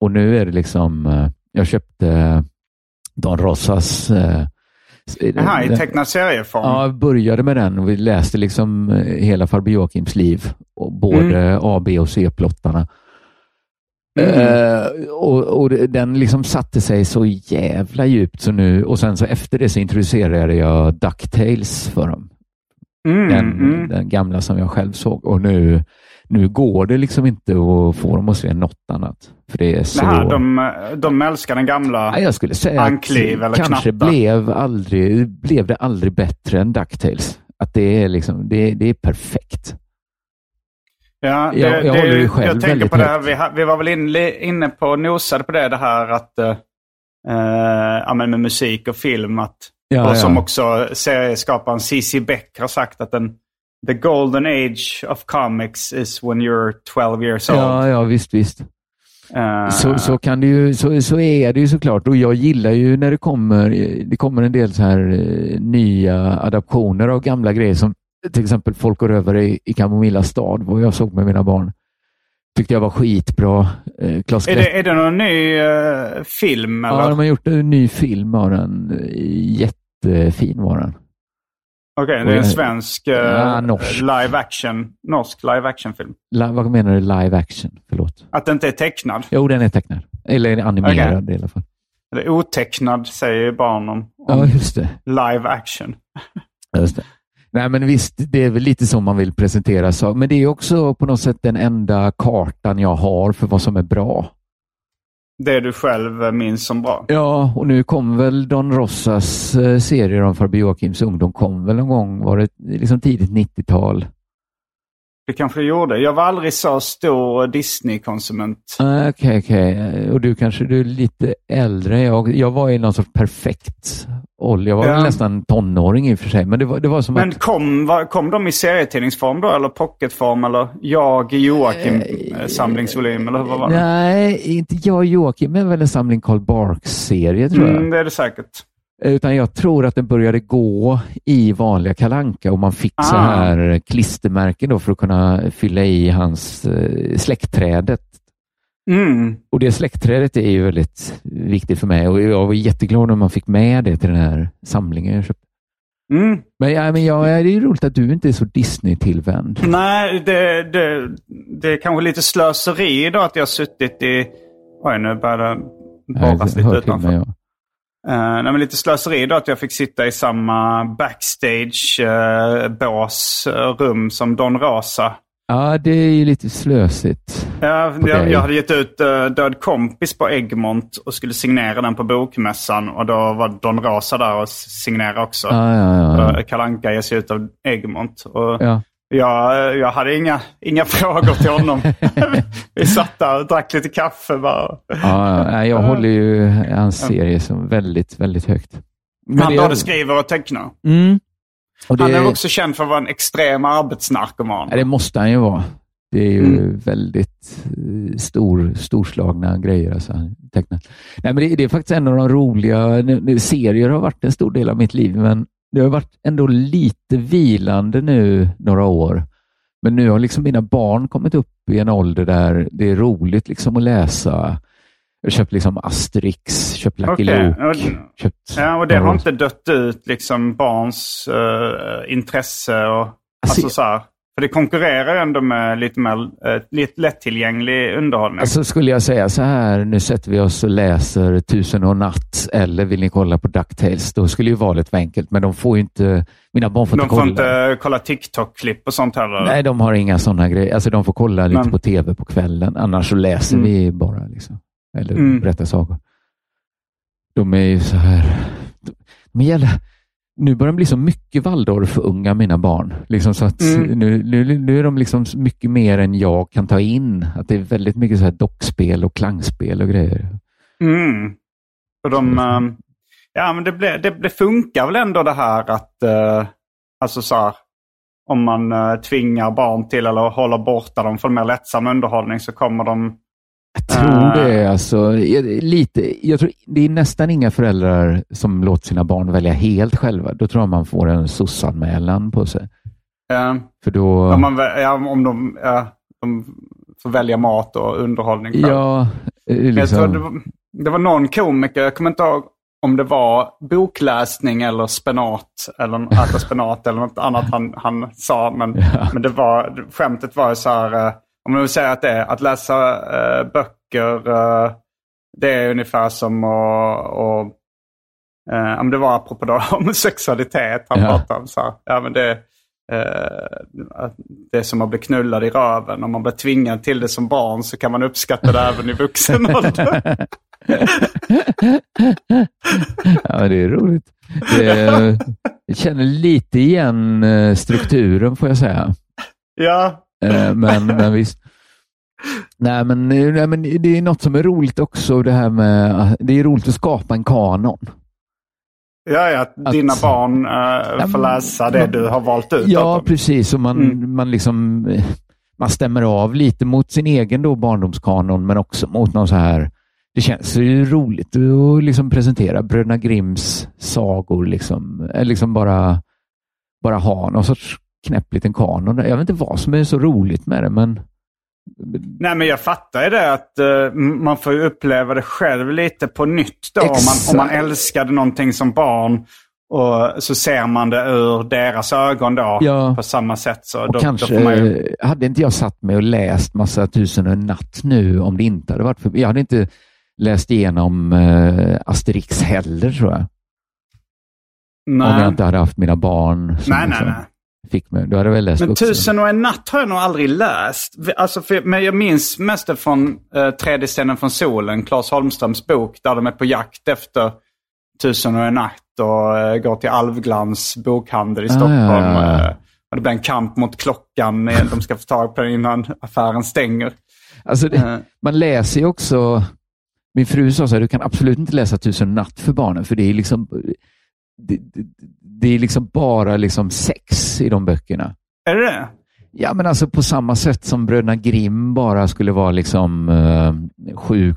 Och nu är det liksom, eh, jag köpte Don Rosas Jaha, i tecknad serieform? Ja, började med den och vi läste liksom hela farbror Joakims liv. Och både mm. A, B och C-plottarna. Mm. Uh, och, och, den liksom satte sig så jävla djupt så nu och sen så efter det så introducerade jag Ducktails för dem. Mm, den, mm. den, gamla som jag själv såg och nu, nu går det liksom inte att få dem att se något annat. För det är så... Naha, de, de älskar den gamla ja, Jag skulle säga Ankliv att kanske blev, aldrig, blev det aldrig bättre än Ducktails. Att det är, liksom, det, det är perfekt. Ja, det, jag, jag, det, håller ju själv jag tänker på det här, vi, vi var väl in, inne på och nosade på det, det här att ja, men med musik och film. Att, ja, och som ja. också serieskaparen C.C. Beck har sagt att den, the golden age of comics is when you're 12 years old. Ja, ja visst, visst. Uh, så, så, kan det ju, så, så är det ju såklart och jag gillar ju när det kommer, det kommer en del så här nya adaptioner av gamla grejer som till exempel Folk och rövare i, i Kamomilla stad, vad jag såg med mina barn. Tyckte jag var skitbra. Eh, Klas är, det, är det någon ny uh, film? Eller? Ja, de har gjort en ny film av den. Jättefin var den. Okej, okay, det är en svensk uh, ja, live action, norsk live action-film. La, vad menar du live action? Förlåt. Att den inte är tecknad? Jo, den är tecknad. Eller animerad okay. i alla fall. Eller otecknad säger barn om, om ja, just det. live action. Just det. Nej, men visst, det är väl lite så man vill presentera saker. Men det är också på något sätt den enda kartan jag har för vad som är bra. Det du själv minns som bra? Ja, och nu kom väl Don Rossas eh, serier om farbror Joakims ungdom kom väl någon gång, var det liksom tidigt 90-tal? Det kanske det gjorde. Jag var aldrig så stor Disney-konsument. Ah, Okej, okej. Och du kanske du är lite äldre. Jag, jag var i någon sorts perfekt ålder. Jag var Ja. nästan tonåring i och för sig. Men det var, det var som Men att... kom, var, kom de i serietidningsform då? Eller pocketform? Eller jag, Joakim, Eh, eh? Eller vad var det? Nej, inte jag Joakim, men väl en samling Karl Barks-serie tror jag. Mm, det är det säkert. Utan jag tror att den började gå i vanliga kalanka och man fick så Ah. här klistermärken då för att kunna fylla i hans eh, släktträdet. Mm. Och det släktträdet är ju väldigt viktigt för mig och jag var jätteglad när man fick med det till den här samlingen jag köpte. Mm. Men, ja, men ja, det är ju roligt att du inte är så Disney-tillvänd. Nej, det, det, det är kanske lite slöseri då att jag har suttit i... Oj, nu börjar det borras lite utanför. mig, ja. Uh, nej, men lite slöseri då att jag fick sitta i samma backstage-bås rum som Don Rosa. Ja, det är ju lite slösigt. Ja, jag, jag hade gett ut uh, Död kompis på Egmont och skulle signera den på bokmässan. Och då var Don Rosa där och signerade också. Ja, ja, ja. Uh, Kalanka ges ut av Egmont. Och ja. jag, jag hade inga, inga frågor till honom. Vi satt där och drack lite kaffe bara. ja, ja. Jag håller ju hans serie som väldigt, väldigt högt. Men Han både skriver och tecknar. Mm. Det, Han är också känd för att vara en extrem arbetsnarkoman. Ja, det måste han ju vara. Det är ju Mm. väldigt eh, stor, storslagna grejer. Alltså, han tecknar. Nej, men det, det är faktiskt en av de roliga... Serier har varit en stor del av mitt liv, men det har varit ändå lite vilande nu några år. Men nu har liksom mina barn kommit upp i en ålder där det är roligt liksom att läsa. Jag köpt liksom Asterix, köpt Lucky Okej, Luke. och- Köpt Ja, och det har inte dött ut liksom barns eh, intresse och alltså så här. För det konkurrerar ändå med lite mer uh, lite lättillgänglig underhållning. Alltså skulle jag säga så här, nu sätter vi oss och läser Tusen och natt eller vill ni kolla på DuckTales? Då skulle ju valet vara enkelt, men de får ju inte, mina barn får De inte får kolla. inte kolla TikTok-klipp och sånt heller. Nej, de har inga sådana grejer. Alltså de får kolla lite Men- på tv på kvällen, annars så läser Mm. vi bara. Liksom. Eller Mm. berättar sagor. De är ju så här, de är jävla, nu börjar de bli så mycket Waldorf-unga, mina barn. Liksom så att Mm. nu, nu, nu är de liksom mycket mer än jag kan ta in. Att det är väldigt mycket så här dockspel och klangspel och grejer. Mm. Och de, eh, ja, men det, ble, det, det funkar väl ändå det här att, eh, alltså så här, om man eh, tvingar barn till eller håller borta dem från mer lättsam underhållning så kommer de... Jag tror Ah. det alltså, lite, jag tror det är nästan inga föräldrar som låter sina barn välja helt själva. Då tror jag man får en SOS-anmälan på sig. eh, För då... om, man, ja, om de, ja, de får välja mat och underhållning själv. Ja, eh, Jag tror liksom. det, var, det var någon komiker, jag kommer inte ihåg om det var bokläsning eller spenat, eller äta spenat eller något annat han, han sa. Men, Ja. men det var, skämtet var så här, eh, om man vill säga att det är att läsa eh, böcker, eh, det är ungefär som att, och, eh, om det var apropå homosexualitet han Ja. pratade om. Så här, ja, men det, eh, det är som att bli knullad i röven. Om man blir tvingad till det som barn så kan man uppskatta det även i vuxen ålder. ja, men det är roligt. Det, jag känner lite igen eh, strukturen får jag säga. Ja, Eh, Men, men visst. Nej men, eh, nej, men det är något som är roligt också. Det här med, det är roligt att skapa en kanon. ja, ja att dina barn eh, får men- läsa det du har valt ut. Ja, precis. Och man, Mm. man, liksom, eh, man stämmer av lite mot sin egen då barndomskanon, men också mot någon så här... Det känns ju roligt att liksom presentera Bröderna Grimms sagor. Liksom, Eller liksom bara, bara ha någon sorts knäpp liten kanon. Jag vet inte vad som är så roligt med det, men Nej, men jag fattar ju det att eh, man får ju uppleva det själv lite på nytt då. Om man, om man älskade någonting som barn och så ser man det ur deras ögon då Ja. på samma sätt. Så då, kanske då ju... hade inte jag satt mig och läst massa tusen och en natt nu om det inte hade varit för... Jag hade inte läst igenom eh, Asterix heller tror jag. Om jag Nej, inte hade haft mina barn nej, nej. liksom nej. Fick mig. Då hade väl läst Men vuxen. Tusen och en natt har jag nog aldrig läst. Alltså, för, men jag minns mest det från eh, Tredje scenen från solen, Claes Holmströms bok, där de är på jakt efter Tusen och en natt och eh, går till Alvglans bokhandel i Ah, Stockholm. ja, ja, eh, och det blir en kamp mot klockan. De ska få tag på den innan affären stänger. Alltså det, man läser ju också, min fru sa så här, du kan absolut inte läsa Tusen natt för barnen, för det är liksom, det, det, det är liksom bara liksom sex i de böckerna. Är det det? Ja, men alltså på samma sätt som Bröderna Grimm bara skulle vara liksom uh, sjuk,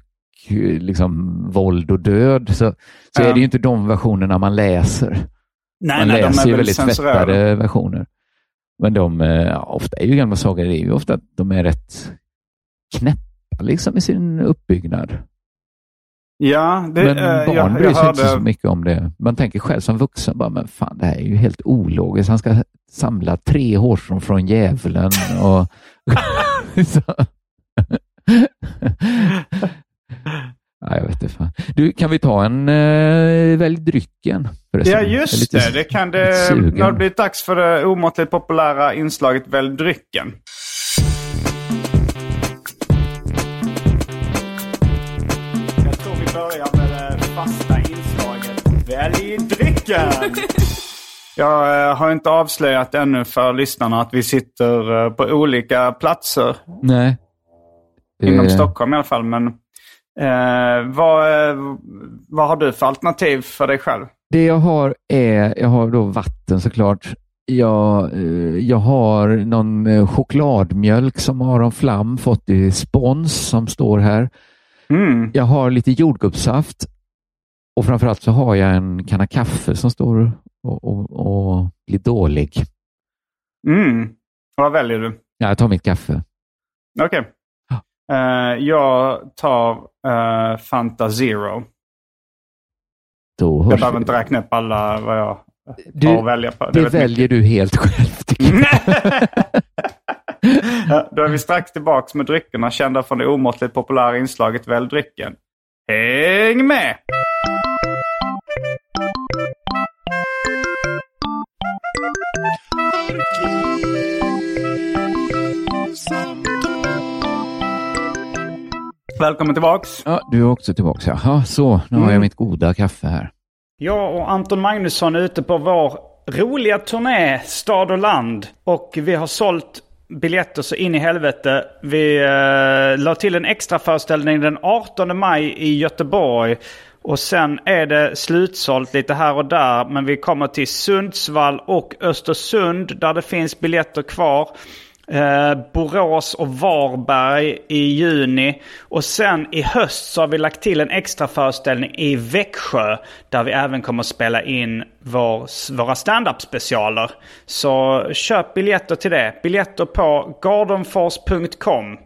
liksom våld och död, så, så Ja. är det ju inte de versionerna man läser. Nej, man nej, de läser är ju väl väldigt censurerade. tvättade versioner. Men de, eh, ja, ofta är ju gamla sagor, det är ju ofta att de är rätt knäppa liksom i sin uppbyggnad. Ja, det, Men eh, barn jag, bryr sig inte så mycket om det. Man tänker själv som vuxen, bara, men fan det här är ju helt ologiskt. Han ska samla tre hårstrån från djävulen och... ja, jag vet inte fan. Du, kan vi ta en äh, välj drycken? Ja, just lite- det. Det kan det... Nu har det blivit dags för det omåttligt populära inslaget Välj drycken. Drycken! Jag eh, har inte avslöjat ännu för lyssnarna att vi sitter eh, på olika platser Nej. inom Det- Stockholm i alla fall. Men eh, vad, eh, vad har du för alternativ för dig själv? Det jag har är, jag har då vatten såklart. Jag, eh, jag har någon eh, chokladmjölk som Aron Flam fått i spons som står här. Mm. Jag har lite jordgubbssaft och framförallt så har jag en kanna kaffe som står och, och, och blir dålig. Mm. Vad väljer du? Ja, jag tar mitt kaffe. Okej. Eh, jag tar eh, Fanta Zero. Då Jag behöver inte räkna upp alla vad jag Du, har att välja på. det rätt väljer du helt själv. mycket. Ja, Då är vi strax tillbaka med dryckerna kända från det omåttligt populära inslaget Välj drycken. Häng med! Välkommen tillbaks. Ja, du är också tillbaka. Jaha, så. Nu har jag Mm. mitt goda kaffe här. Jag och Anton Magnusson är ute på vår roliga turné Stad och land. Och vi har sålt biljetter så in i helvete. Vi eh, la till en extra föreställning den 18 maj i Göteborg. Och sen är det slutsålt lite här och där. Men vi kommer till Sundsvall och Östersund där det finns biljetter kvar. Eh, Borås och Varberg i juni. Och sen i höst så har vi lagt till en extra föreställning i Växjö. Där vi även kommer spela in vår, våra stand-up specialer. Så köp biljetter till det. Biljetter på gardenfors.com.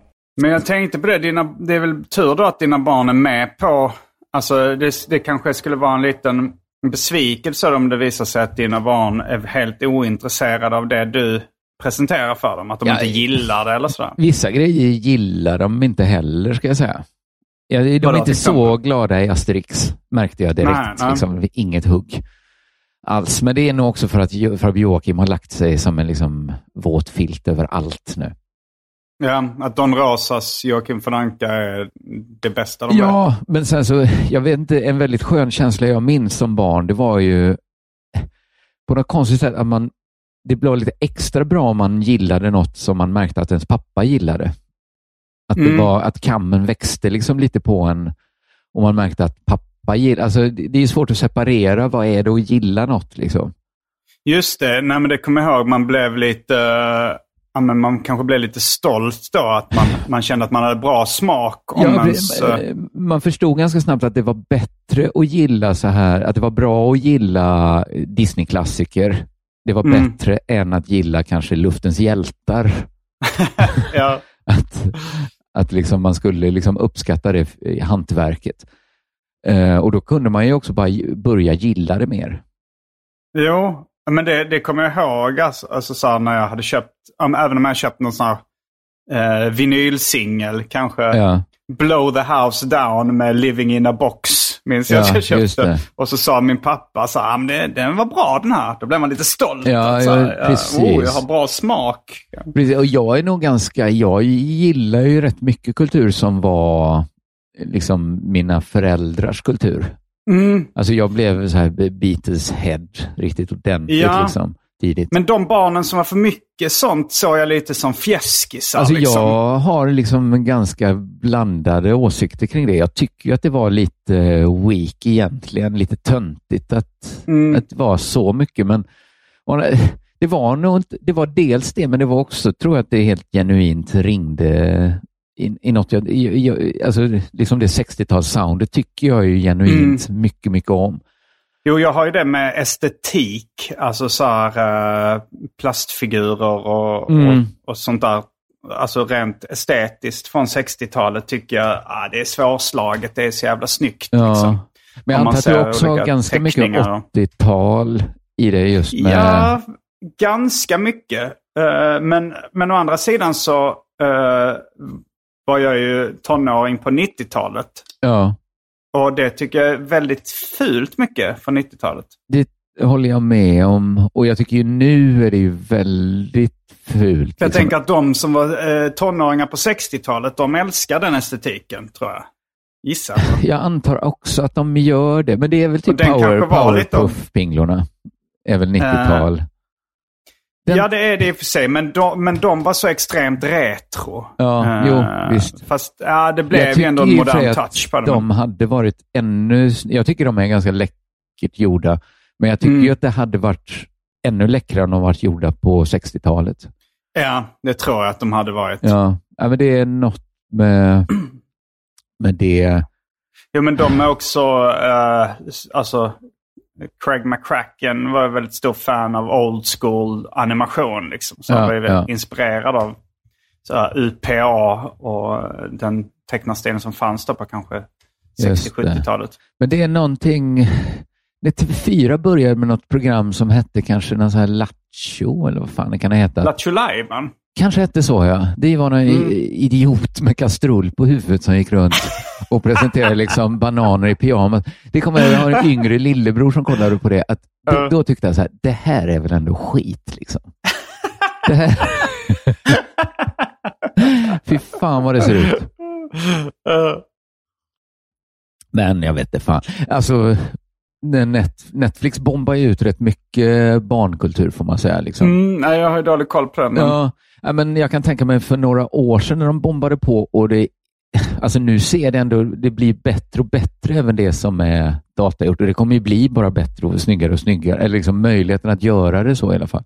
Men jag tänkte på det, dina, det är väl tur då att dina barn är med på... Alltså det, det kanske skulle vara en liten besvikelse om det visar sig att dina barn är helt ointresserade av det du presenterar för dem. Att de Ja, inte gillar det eller sådär. Vissa grejer gillar de inte heller, ska jag säga. Ja, de är inte så glada i Asterix, märkte jag direkt. Nej, nej. Liksom, inget hugg alls. Men det är nog också för att, för att Joakim har lagt sig som en liksom, våt filt över allt nu. Ja, att Don Rosas Joakim von Anka är det bästa de. Ja, men sen så, jag vet inte, en väldigt skön känsla jag minns som barn, det var ju på något konstigt sätt att man, det blev lite extra bra om man gillade något som man märkte att ens pappa gillade. Att, det Mm. var, att kammen växte liksom lite på en och man märkte att pappa gillar, alltså det, det är svårt att separera, vad är det att gilla något liksom? Just det, nej men det kommer jag ihåg. Man blev lite... Ja, men man kanske blev lite stolt då. Att man, man kände att man hade bra smak. Om Ja, ens, eh, man förstod ganska snabbt att det var bättre att gilla så här, att det var bra att gilla Disney-klassiker. Det var Mm. bättre än att gilla kanske Luftens hjältar. ja. Att, att liksom man skulle liksom uppskatta det i hantverket. Eh, och då kunde man ju också bara börja gilla det mer. Jo, men det, det kommer jag ihåg. Alltså, alltså så när jag hade köpt, um, även om jag köpt någon sån här eh, vinylsingel. Kanske Ja, Blow the House Down med Living in a Box. Minns jag Ja, att jag köpte. Och så sa min pappa så här, "Ah, men det, den var bra den här. Då blev man lite stolt. Ja, så här, ja, precis. Oh, jag har bra smak. precis. Och jag är nog ganska, jag gillar ju rätt mycket kultur som var liksom mina föräldrars kultur. Mm. Alltså jag blev så här Beatles head riktigt ordentligt Ja. liksom, tidigt. Men de barnen som var för mycket sånt såg jag lite som fjäskisar. Alltså liksom. jag har liksom ganska blandade åsikter kring det. Jag tycker att det var lite eh, weak egentligen, lite töntigt att, Mm. att det var så mycket. Men det var nog inte, det var dels det, men det var också, tror jag, att det helt genuint ringde i, i något jag, jag, jag, alltså liksom det 60-tals-soundet tycker jag ju genuint Mm. mycket, mycket om. Jo, jag har ju det med estetik. Alltså så här eh, plastfigurer och, Mm. och, och sånt där. Alltså rent estetiskt från 60-talet tycker jag ah, det är svårslaget. Det är så jävla snyggt. Ja. Liksom. Men jag antar att ser du också har ganska mycket teckningar och- 80-tal i det just med... Ja, ganska mycket. Eh, men, men å andra sidan så eh, var jag ju tonåring på 90-talet. ja. Och det tycker jag är väldigt fult mycket från 90-talet. Det håller jag med om. Och jag tycker ju nu är det ju väldigt fult. Jag liksom. tänker att de som var eh, tonåringar på 60-talet, de älskar den estetiken, tror jag. Gissar jag. Jag antar också att de gör det, men det är väl typ power, Powerpuff-pinglorna. är väl 90-tal. Den- Ja, det är det i och för sig. Men de, men de var så extremt retro. Ja, Eh, jo, visst. Fast ja, det blev ju ändå en modern touch på det. De hade varit ännu... Jag tycker de är ganska läckert gjorda, men jag tycker Mm. ju att det hade varit ännu läckrare om de varit gjorda på 60-talet. Ja, det tror jag att de hade varit. Ja, ja men det är något med, med det. Jo, men de är också, eh, alltså, Craig McCracken var en väldigt stor fan av old school animation. Liksom. Så Ja, han var väldigt ja. inspirerad av så UPA och den tecknarstilen som fanns då på kanske Just det. 60-70-talet. Men det är någonting... När TV4 började med något program som hette kanske någon sån här Lattjo, eller vad fan det kan heta. Lattjo Lajban. Kanske hette så, ja. Det var någon Mm. idiot med kastrull på huvudet som gick runt och presenterade liksom bananer i pyjamas. Det kommer jag har en yngre lillebror som kollade på det. Att då, då tyckte jag så här, det här är väl ändå skit liksom. Det här... Fy fan vad det ser ut. Men jag vet inte fan. Alltså, Netflix bombar ju ut rätt mycket barnkultur får man säga. Liksom. Mm, nej, jag har ju dålig koll på den. Men... Ja, ja, men jag kan tänka mig för några år sedan när de bombade på och det, alltså nu ser det ändå, det blir bättre och bättre även det som är datagjort och det kommer ju bli bara bättre och snyggare och snyggare, eller liksom möjligheten att göra det så i alla fall.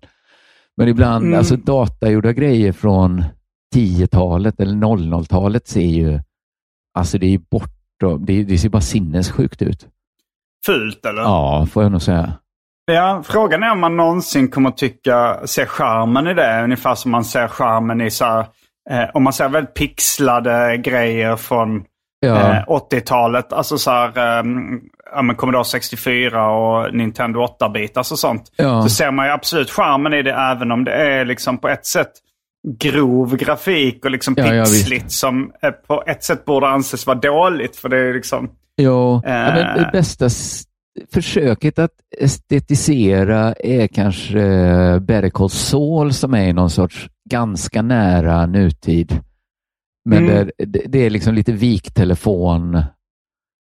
Men ibland, Mm. alltså datagjorda grejer från 10-talet eller 00-talet ser ju, alltså det är ju bortom, det, det ser bara sinnessjukt ut. Fult eller? Ja, får jag nog säga. Ja, frågan är om man någonsin kommer tycka, se charmen i det. Ungefär som man ser charmen i så här, eh, om man ser väldigt pixlade grejer från Ja. eh, 80-talet. Alltså så här, eh, ja, men Commodore 64 och Nintendo 8-bitars och sånt. Ja. Så ser man ju absolut charmen i det även om det är liksom på ett sätt grov grafik och liksom Ja, pixligt som eh, på ett sätt borde anses vara dåligt. För det är liksom... Jo, ja, men Eh. det bästa s- försöket att estetisera är kanske eh, Better Call Saul som är i någon sorts ganska nära nutid. Men Mm. det, det, är liksom lite viktelefon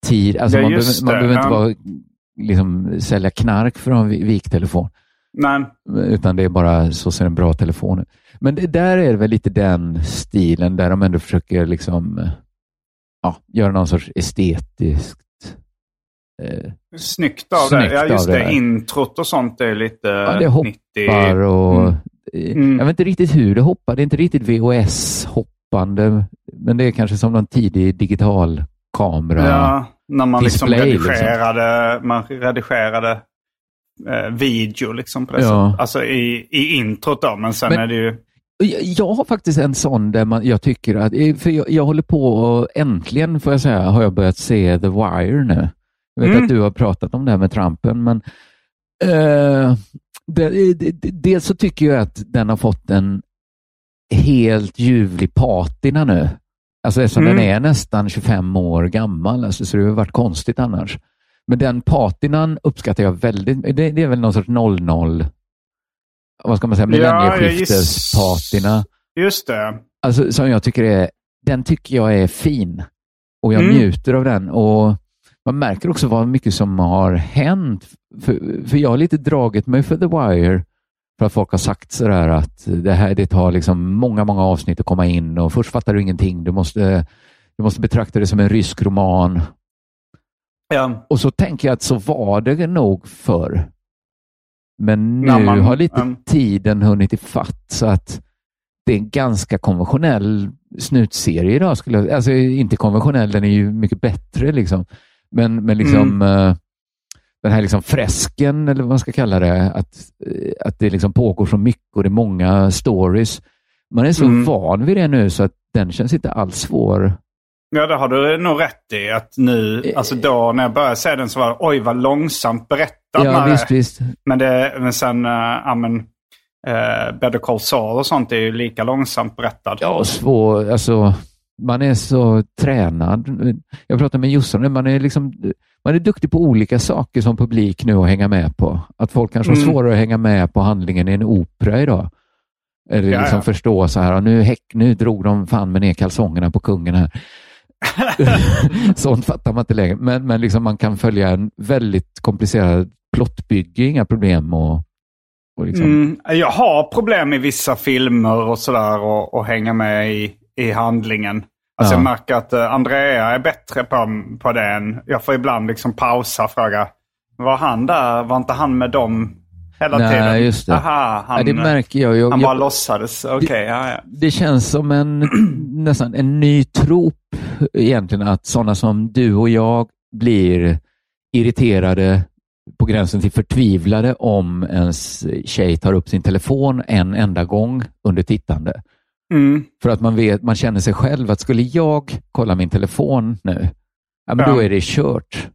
tid. Alltså Ja, man, behöver, man behöver inte vara, liksom, sälja knark för en vi- viktelefon. Nej. Utan det är bara så ser en bra telefon ut. Men det, där är det väl lite den stilen där de ändå försöker liksom, ja, göra någon sorts estetiskt eh, Snyggt av det. Ja, just det. det. Introt och sånt är lite Ja, det 90. hoppar och... Mm. eh. Jag vet inte riktigt hur det hoppar. Det är inte riktigt VHS-hoppande, men det är kanske som någon tidig digital kamera. Ja, när man liksom display, liksom. redigerade, man redigerade eh, video liksom på det Ja. sättet. Alltså i, i introt då, men sen Men- är det ju... Jag, jag har faktiskt en sån där man, jag tycker att, eh, för jag, jag håller på och äntligen får jag säga, har jag börjat se The Wire nu. Jag vet Mm. att du har pratat om det här med Trumpen, men eh, det, det, dels så tycker jag att den har fått en helt ljuvlig patina nu. Alltså eftersom Mm. den är nästan 25 år gammal, alltså, så det har varit konstigt annars. Men den patinan uppskattar jag väldigt. Det, det är väl någon sorts 00, vad ska man säga, Ja, millennieskiftes-patina. Just det. Alltså, som jag tycker är, den tycker jag är fin och jag Mm. njuter av den. Och Man märker också vad mycket som har hänt. För, för jag har lite dragit mig för The Wire För att folk har sagt sådär att det här det tar liksom många, många avsnitt att komma in och först fattar du ingenting. Du måste, du måste betrakta det som en rysk roman. Ja. Och så tänker jag att så var det nog förr. Men nu man- har lite mm. tiden hunnit ifatt så att det är en ganska konventionell snutserie idag. Skulle jag, alltså inte konventionell, den är ju mycket bättre liksom. Men, men liksom eh, den här liksom fresken, eller vad man ska kalla det, att, eh, att det liksom pågår så mycket och det är många stories. Man är så Mm. van vid det nu så att den känns inte alls svår. Ja, det har du nog rätt i. Att nu, Eh. alltså då när jag började se den så var det oj vad långsamt berättat Ja, visst, visst. Men, det, men sen, ja men, uh, Better Call Saul och sånt är ju lika långsamt berättad. Ja, svår, alltså, man är så tränad. Jag pratade med Jossan, man är, liksom, man är duktig på olika saker som publik nu att hänga med på. Att folk kanske har Mm. svårare att hänga med på handlingen i en opera idag. Eller Ja, liksom ja. förstå så här, nu, häck, nu drog de fan med ner kalsongerna på kungen här. Sånt fattar man inte längre. Men, men liksom man kan följa en väldigt komplicerad plottbygge, inga problem. Och, och liksom, Mm, jag har problem i vissa filmer och sådär och, och hänga med i, i handlingen. Alltså Ja. jag märker att uh, Andrea är bättre på, på det än... Jag får ibland liksom pausa och fråga. Var han där? Var inte han med dem hela Nej, tiden? just det. Aha, han, ja, det märker jag. jag han jag, bara låtsades. Okej, ja, ja. det känns som en nästan en ny trop egentligen att sådana som du och jag blir irriterade på gränsen till förtvivlade om ens tjej tar upp sin telefon en enda gång under tittande. Mm. För att man, vet, man känner sig själv att skulle jag kolla min telefon nu, ja, men Ja. då är det kört.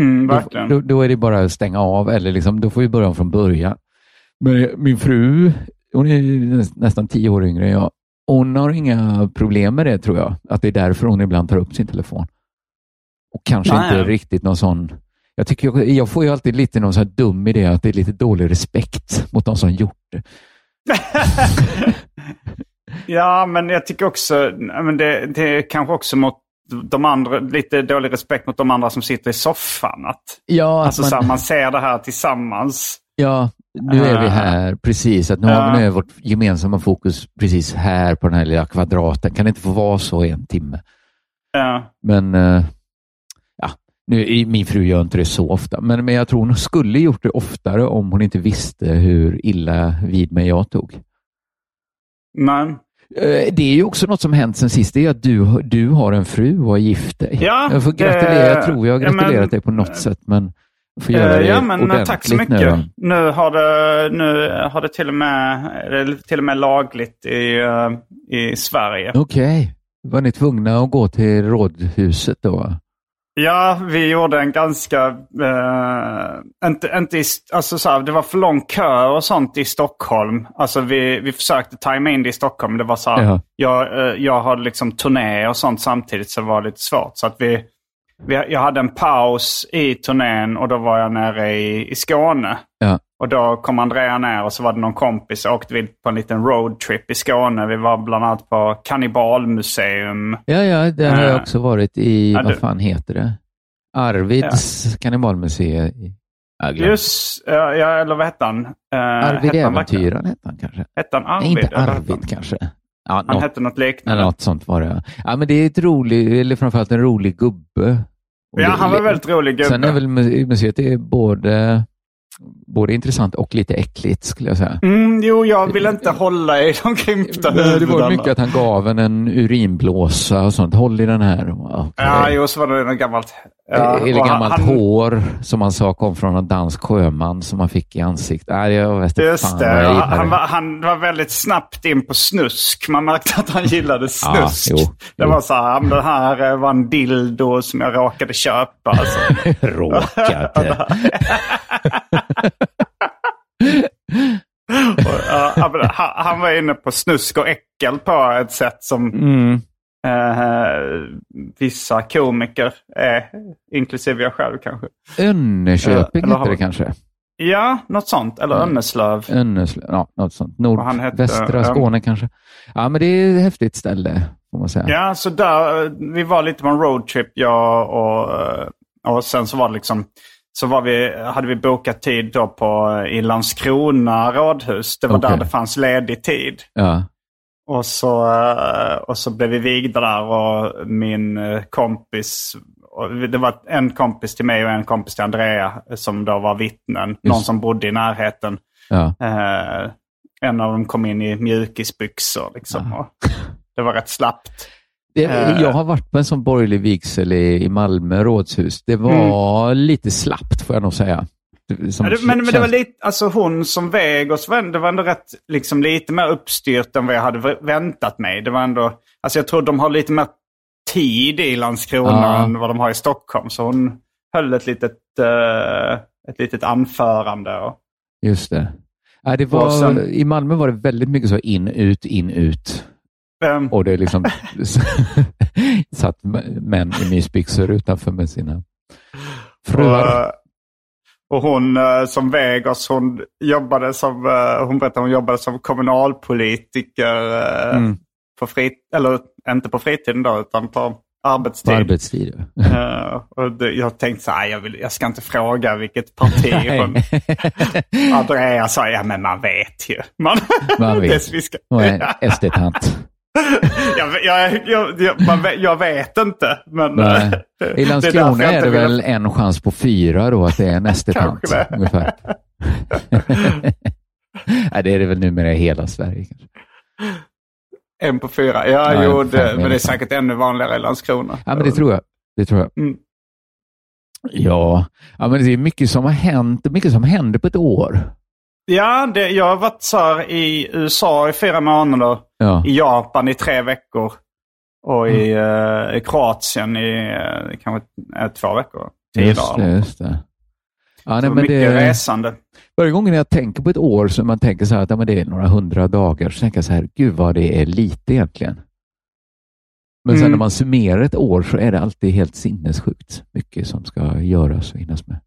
Mm, Då, verkligen. då, då är det bara att stänga av eller liksom, då får vi börja om från början. Men min fru, hon är nä- nästan tio år yngre än jag. Hon har inga problem med det tror jag. Att det är därför hon ibland tar upp sin telefon. Och kanske Nej. inte riktigt någon sån... Jag, tycker jag, jag får ju alltid lite någon sån dum idé att det är lite dålig respekt mot de som gjort det. ja, men jag tycker också... Men det, det är kanske också mot de andra, lite dålig respekt mot de andra som sitter i soffan. Att, Ja, alltså man, så här, man ser det här tillsammans. ja nu är vi Ah. här, precis. Att nu, har, Ja. nu är vårt gemensamma fokus precis här på den här lilla kvadraten. Kan det inte få vara så i en timme? Ja. Men eh, ja, nu, min fru gör inte det så ofta, men, men jag tror hon skulle gjort det oftare om hon inte visste hur illa vid mig jag tog. Men, Eh, Det är ju också något som hänt sen sist, det är att du, du har en fru och har gift dig. Ja, jag får gratulera, jag tror jag har ja, men- gratulerat dig på något sätt, men får göra eh, det ja, men eh, ordentligt tack så nu mycket. då. Nu, har det, nu har det till och med, det till och med lagligt i, eh, i Sverige. Okej, var ni tvungna att gå till rådhuset då? Ja, vi gjorde en ganska... Eh, inte, inte i, alltså så här, det var för lång kö och sånt i Stockholm. Alltså vi, vi försökte tajma in det i Stockholm. Det var så här, Ja. jag, eh, jag hade liksom turné och sånt samtidigt så det var lite svårt. Så att vi, vi, jag hade en paus i turnén och då var jag nere i, i Skåne. Ja. Och då kom Andrea ner och så var det någon kompis och åkte vi på en liten roadtrip i Skåne. Vi var bland annat på Kannibalmuseum. Ja, ja, där har jag Eh, också varit i, ja, vad fan heter det? Arvids kannibalmuseum. Jag glömde. Just, ja, ja, eller vad hette han? Uh, Arvid Äventyraren hette han kanske? Hette han Arvid? Nej, inte Arvid kanske. Ja, Han något, hette något liknande. något sånt var det. Ja, men det är ett roligt, eller framförallt en rolig gubbe. Ja, det- han var väldigt rolig gubbe. Sen är väl mu- museet är både, både intressant och lite äckligt skulle jag säga. Mm, jo, jag vill inte hålla i de krympta Det var huvudena. mycket att han gav en en urinblåsa och sånt. Håll i den här. Okej. Ja, jo, så var det något gammalt. Ja, Eller och han- gammalt han- hår som han sa kom från en dansk sjöman som han fick i ansiktet. Nej, jag vet inte Just fan det. jag ja, Han var, han var väldigt snabbt in på snusk. Man märkte att han gillade Ja, snusk. jo, det jo. var så här, "Ja, det här eh, var en dildo som jag råkade köpa. Alltså. Råkade. Och, ja, ja, han, han var inne på snusk och äckel på ett sätt som Mm. Eh, vissa komiker är, inklusive jag själv kanske. Önneköping har- hette det kanske. Ja, något sånt. Eller Mm. Önneslöv. Önneslöv, ja, något sånt. Nordvästra ja. Skåne kanske. Ja, men det är ett häftigt ställe får man säga. Ja, så där, vi var lite på en roadtrip jag och, eh, och sen så var det liksom så var vi, hade vi bokat tid då på, i Landskrona rådhus. Det var Okej. där det fanns ledig tid. Ja. Och så, eh, och så blev vi vigda där och min eh, kompis, det var en kompis till mig och en kompis till Andrea som då var vittnen. Någon som bodde i närheten. Ja. Eh, en av dem kom in i mjukisbyxor liksom. Och det var rätt slappt. Eh. jag har varit på en sån borgerlig vigsel i, i Malmö rådshus. Det var lite slappt får jag nog säga. Som Ja, det, men, men det var lite, alltså hon som väg oss, var- det var ändå rätt, liksom lite mer uppstyrt än vad jag hade väntat mig. Det var ändå, alltså jag tror de har lite mer tid i Landskrona Ja. än vad de har i Stockholm. Så hon höll ett litet, eh, ett litet anförande. Och, Just det. Ja, det var, Och sen- I Malmö var det väldigt mycket så in, ut, in, ut. ehm, Och det liksom satt män i mysbyxor utanför med sina fruar. Och, hon eh, som väg oss, hon jobbade som, eh, hon berättade hon jobbade som kommunalpolitiker. eh, Mm. På frit, eller inte på fritiden då, utan på arbetstid. På arbetstid. ja. Och det, jag tänkte så här, jag, vill, jag ska inte fråga vilket parti hon... Andrea sa, ja men man vet ju. Man, Man vet. Det, vi ska, Och en SD-tant. jag, jag, jag, man, vet- jag vet inte, men... Nej. I Landskrona är, inte det vill- väl en chans på fyra då att det är en SD-tant. Ungefär. Nej, det är det väl numera i hela Sverige. Kanske. En på fyra. Ja, Nej, jo, det, men det är säkert ännu vanligare i Landskrona. Ja, men det tror jag. Det tror jag. Mm. Ja. ja, men det är mycket som har hänt. Mycket som händer på ett år. Ja, det, jag har varit så här i USA i fyra månader. Ja. I Japan i tre veckor. Och i, Mm. eh, i Kroatien i eh, kanske eh, två veckor. Tio Just dagar. det, just det. Ja, nej, men mycket det, resande. varje gång jag tänker på ett år så man tänker så här att ja, men det är några hundra dagar, så tänker jag så här, gud vad det är lite egentligen. Men sen Mm. när man summerar ett år så är det alltid helt sinnessjukt mycket som ska göras och hinnas med.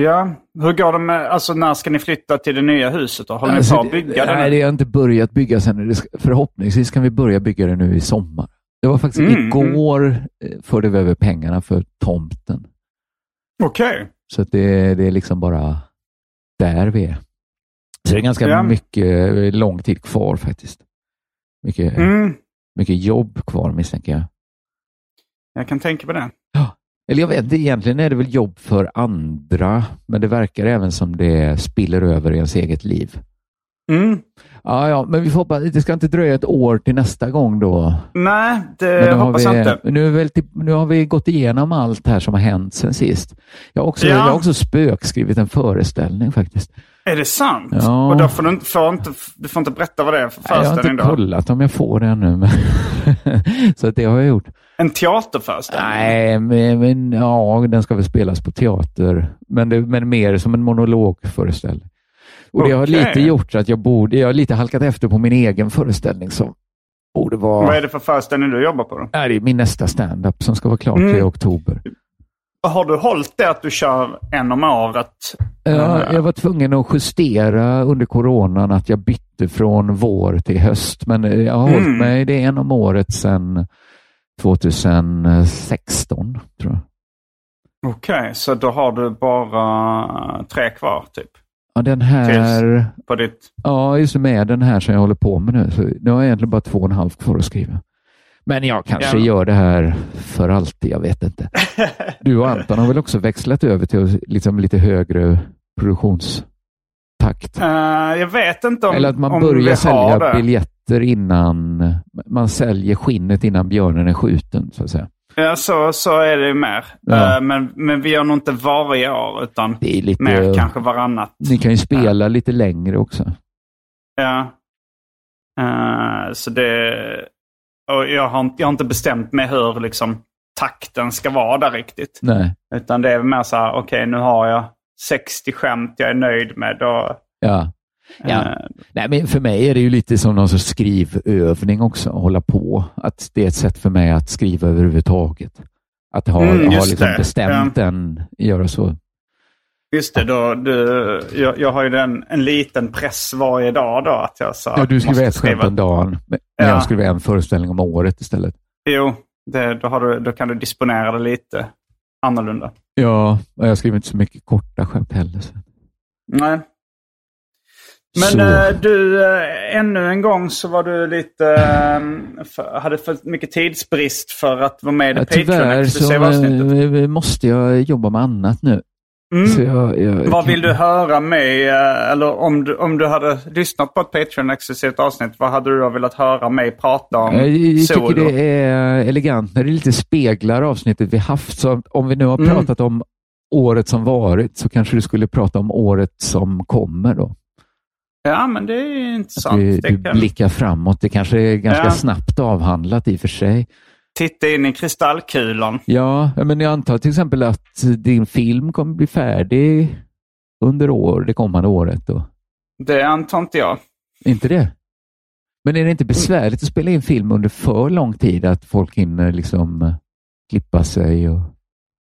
Ja, hur går det med, alltså när ska ni flytta till det nya huset då? Håller Alltså, ni på att bygga det Nej, det har inte börjat bygga sen. Det ska, förhoppningsvis kan vi börja bygga det nu i sommar. Det var faktiskt Mm, igår eh, förde vi över pengarna för tomten. Okej. Så att det, det är liksom bara där vi är. Så det är ganska Ja. mycket eh, lång tid kvar faktiskt. Mycket, Mm, mycket jobb kvar misstänker jag. jag kan tänka på det. Eller jag vet egentligen är det väl jobb för andra, men det verkar även som det spiller över i ens eget liv. Mm. Ja, ja, men vi får hoppas, det ska inte dröja ett år till nästa gång då. Nej, det har hoppas jag inte. nu, väl till, nu har vi gått igenom allt här som har hänt sen sist. Jag har också, Ja. jag har också spökskrivit en föreställning faktiskt. Är det sant? Ja. Och då får du, inte, får inte, du får inte berätta vad det är för Nej, Jag har föreställning inte då? kollat om jag får det ännu. Men så det har jag gjort. En teaterföreställning? Nej, men, men ja, den ska väl spelas på teater. Men, det, men mer som en monologföreställning. Och det har lite gjort att jag borde, jag har lite halkat efter på min egen föreställning som borde vara... Vad är det för föreställning du jobbar på då? Nej, det är min nästa stand-up som ska vara klar Mm. till oktober. Har du hållit det att du kör en om året? Ja, jag var tvungen att justera under coronan att jag bytte från vår till höst. Men eh, jag har Mm. hållit mig, det är en om året sedan 2016, tror jag. Okej, så då har du bara tre kvar typ? Ja, den här, På ditt... ja, just med den här som jag håller på med nu. Så nu har jag egentligen bara två och en halv kvar att skriva. Men jag kanske Ja. gör det här för alltid, jag vet inte. Du och Anton har väl också växlat över till liksom lite högre produktionstakt? Eh, jag vet inte om, Eller att man börjar sälja det. biljetter innan man säljer skinnet innan björnen är skjuten, så att säga. Ja, så, så är det ju mer. Ja. Eh, men, men vi gör nog inte varje år, utan Det är lite... mer kanske varannat. Ni kan ju spela lite längre också. Ja. Eh, så det... Och jag, har, inte- jag har inte bestämt mig hur liksom, takten ska vara där riktigt. Nej, Utan det är mer så här, okej nu har jag 60 skämt jag är nöjd med. Och, ja. ja. eh, Nej, men för mig är det ju lite som någon sorts skrivövning också, att hålla på. Att det är ett sätt för mig att skriva överhuvudtaget. Att ha, Mm, ha liksom bestämt en, göra så. Just det, då, du, jag, jag har ju den, en liten press varje dag då. Att jag så, Ja, du skriver ett skämt om dagen, men Ja. jag skriver en föreställning om året istället. Jo, det, då, du, då kan du disponera det lite annorlunda. Ja, och jag skriver inte så mycket korta skämt heller. Så. Nej. Men eh, du, eh, ännu en gång så var du lite, eh, för, hade för mycket tidsbrist för att vara med i Ja, det tyvärr så eh, måste jag jobba med annat nu. Mm. Jag, jag, Vad vill du höra mig, eh, eller om du, om du hade lyssnat på ett Patreon-exklusivt avsnitt, vad hade du då velat höra mig prata om Jag, jag tycker det är elegant när det lite speglar avsnittet vi haft. Så om vi nu har Mm. pratat om året som varit så kanske du skulle prata om året som kommer då. Ja, men det är Att intressant. du, Det du kan... blickar framåt. Det kanske är ganska Ja. snabbt avhandlat i och för sig. Titta in i kristallkulan. Ja, men jag antar till exempel att din film kommer bli färdig under år, det kommande året. Då. Det antar inte jag. Inte det? Men är det inte besvärligt att spela in film under för lång tid? Att folk hinner liksom eh, klippa sig? Och...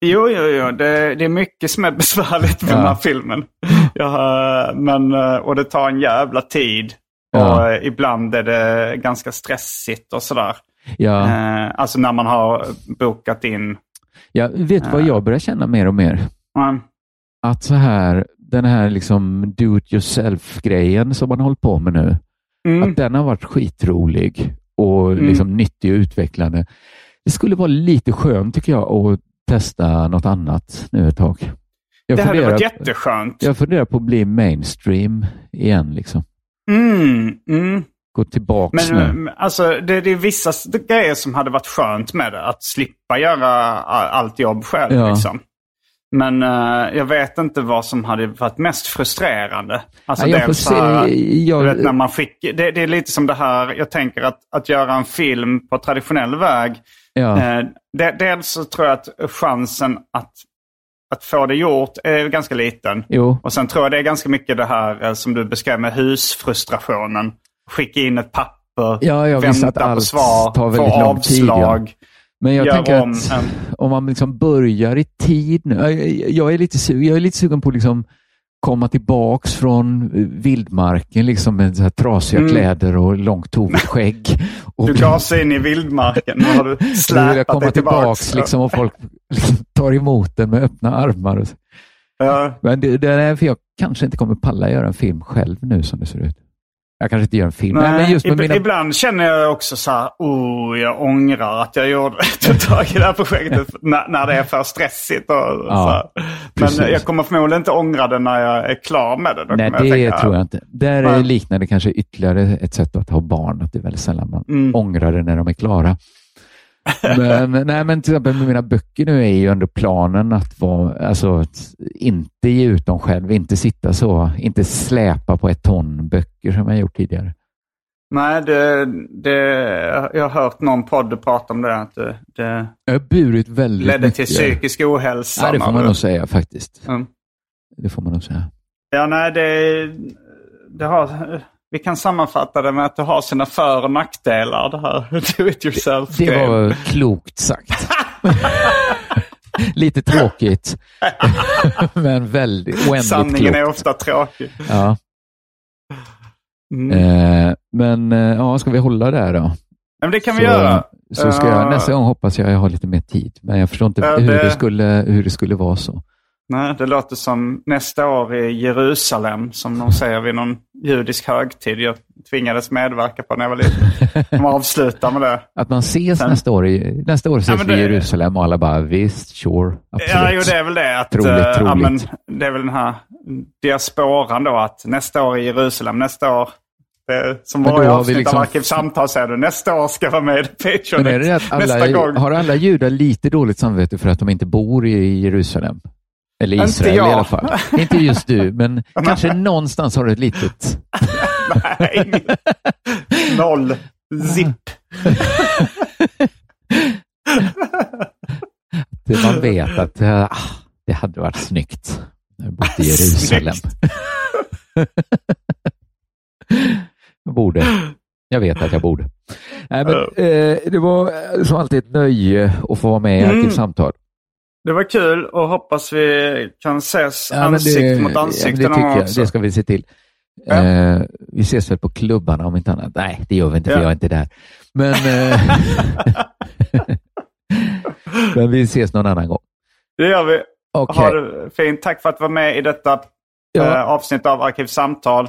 Jo, jo, jo. Det, det är mycket som är besvärligt med Ja. den här filmen. Har- men, eh, och det tar en jävla tid. Ja. Och eh, ibland är det ganska stressigt och sådär. Ja, Eh, alltså när man har bokat in. jag vet vad jag börjar känna mer och mer. Mm. Att så här, den här liksom do it yourself-grejen som man håller på med nu, Mm. att den har varit skitrolig och Mm. liksom nyttig och utvecklande. Det skulle vara lite skönt tycker jag att testa något annat nu ett tag. Jag Det hade varit jätteskönt. Jag funderar på att bli mainstream igen. Liksom. Mm, mm. Gå tillbaks Men nu. alltså, det, det är vissa grejer som hade varit skönt med det. Att slippa göra allt jobb själv. Ja. Liksom. Men eh, jag vet inte vad som hade varit mest frustrerande. Alltså Ja, jag får dels så här, se. Jag- du vet, när man fick, det, det är lite som det här, jag tänker att, att göra en film på traditionell väg. Ja. Eh, det, dels så tror jag att chansen att, att få det gjort är ganska liten. Jo, Och sen tror jag det är ganska mycket det här eh, som du beskrev med husfrustrationen. Skicka in ett papper, Ja, ja, visst, att vänta på svar, tar få väldigt lång tid, ja. avslag. men jag tänker om att en- om man liksom börjar i tid nu. Jag, jag, är lite sugen, jag är lite sugen på att liksom komma tillbaks från vildmarken liksom med så här trasiga Mm. kläder och långt tovigt skägg. Och Du gasar in i vildmarken. Nu har du jag släpat komma dig tillbaks. tillbaks liksom, och folk liksom tar emot den med öppna armar. Ja. Men det, det är därför jag kanske inte kommer palla göra en film själv nu som det ser ut. Jag kanske inte gör en film. Nej, men just med ib- mina... Ibland känner jag också så här, oh, jag ångrar att jag gjorde tog tag i det här projektet när, när det är för stressigt. Och, precis. Men jag kommer förmodligen inte ångra det när jag är klar med det. Då Nej, det jag tänka, tror jag inte. Där Nej. är liknande kanske ytterligare ett sätt att ha barn, att det är väldigt sällan man Mm. ångrar det när de är klara. Men, nej, men till exempel med mina böcker nu är ju ändå planen att vara, alltså, att inte ge ut dem själv, inte sitta så, inte släpa på ett ton böcker som jag gjort tidigare. Nej, det, det, jag har hört någon podd prata om det. Att det, det Jag har burit väldigt ledde till mycket. psykisk ohälsa. Ja, det får man nog säga faktiskt. Mm. Det får man nog säga. Ja, nej, det, det har, vi kan sammanfatta det med att det har sina för och nackdelar. Det här do it yourself Det var klokt sagt. Lite tråkigt, men väldigt oändligt Sanningen klokt. är ofta tråkig. Ja. Mm. Eh, men eh, ja, ska vi hålla där då? Men det kan så, vi göra. Så ska jag, Eh, nästa gång hoppas jag jag har lite mer tid. Men jag förstår inte Ja, hur, det- det skulle, hur det skulle vara så. Nej, det låter som nästa år i Jerusalem, som de säger vid någon judisk högtid. Jag tvingades medverka på när jag var liten. De avslutar med det. Att man ses Sen- nästa år. I, nästa år ses men vi i det- Jerusalem och alla bara visst, sure, absolut. Ja, jo, det är väl det. Att, Troligt, eh, ja, troligt. men det är väl den här diasporan då, att nästa år i Jerusalem, nästa år. Det som varje avsnitt liksom- av Arkivsamtal säger du, nästa år ska jag vara med i Patreon. Men är det att nästa alla, gång. har alla judar lite dåligt samvete för att de inte bor i Jerusalem? Eller Inte Israel jag. i alla fall. Inte just du, men kanske någonstans har du ett litet... Nej, noll. Zip. Det man vet att eh, ah, det hade varit snyggt. Jag bott i Jerusalem. borde. Jag vet att jag borde. Nej, men, eh, det var som alltid ett nöje att få vara med i Mm. Arkivsamtal. Det var kul och hoppas vi kan ses Ja, ansikte mot ja, ansikte men det tycker jag. också. Det ska vi se till. Ja. Eh, vi ses väl på klubbarna om inte annat. Nej, det gör vi inte för Ja. jag är inte där. Men, eh, men vi ses någon annan gång. Det gör vi. Okej. Ha det fint. Tack för att du var med i detta Ja. eh, avsnitt av Arkivsamtal.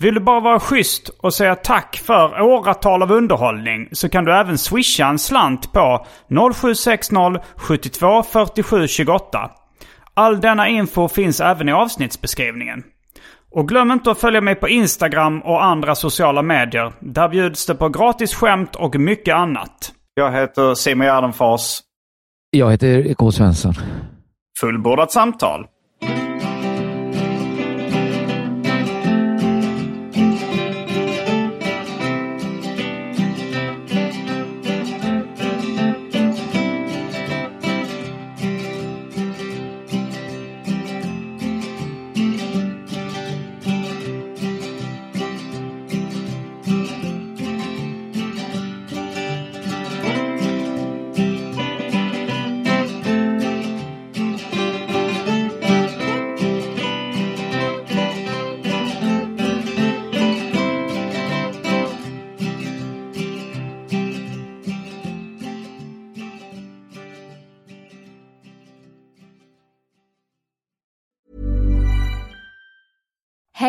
Vill du bara vara schysst och säga tack för åratal av underhållning så kan du även swisha en slant på 0760 72 47 28. All denna info finns även i avsnittsbeskrivningen. Och glöm inte att följa mig på Instagram och andra sociala medier. Där bjuds det på gratis skämt och mycket annat. Jag heter Simon Gärdenfors. Jag heter K. Svensson. Fullbordat samtal.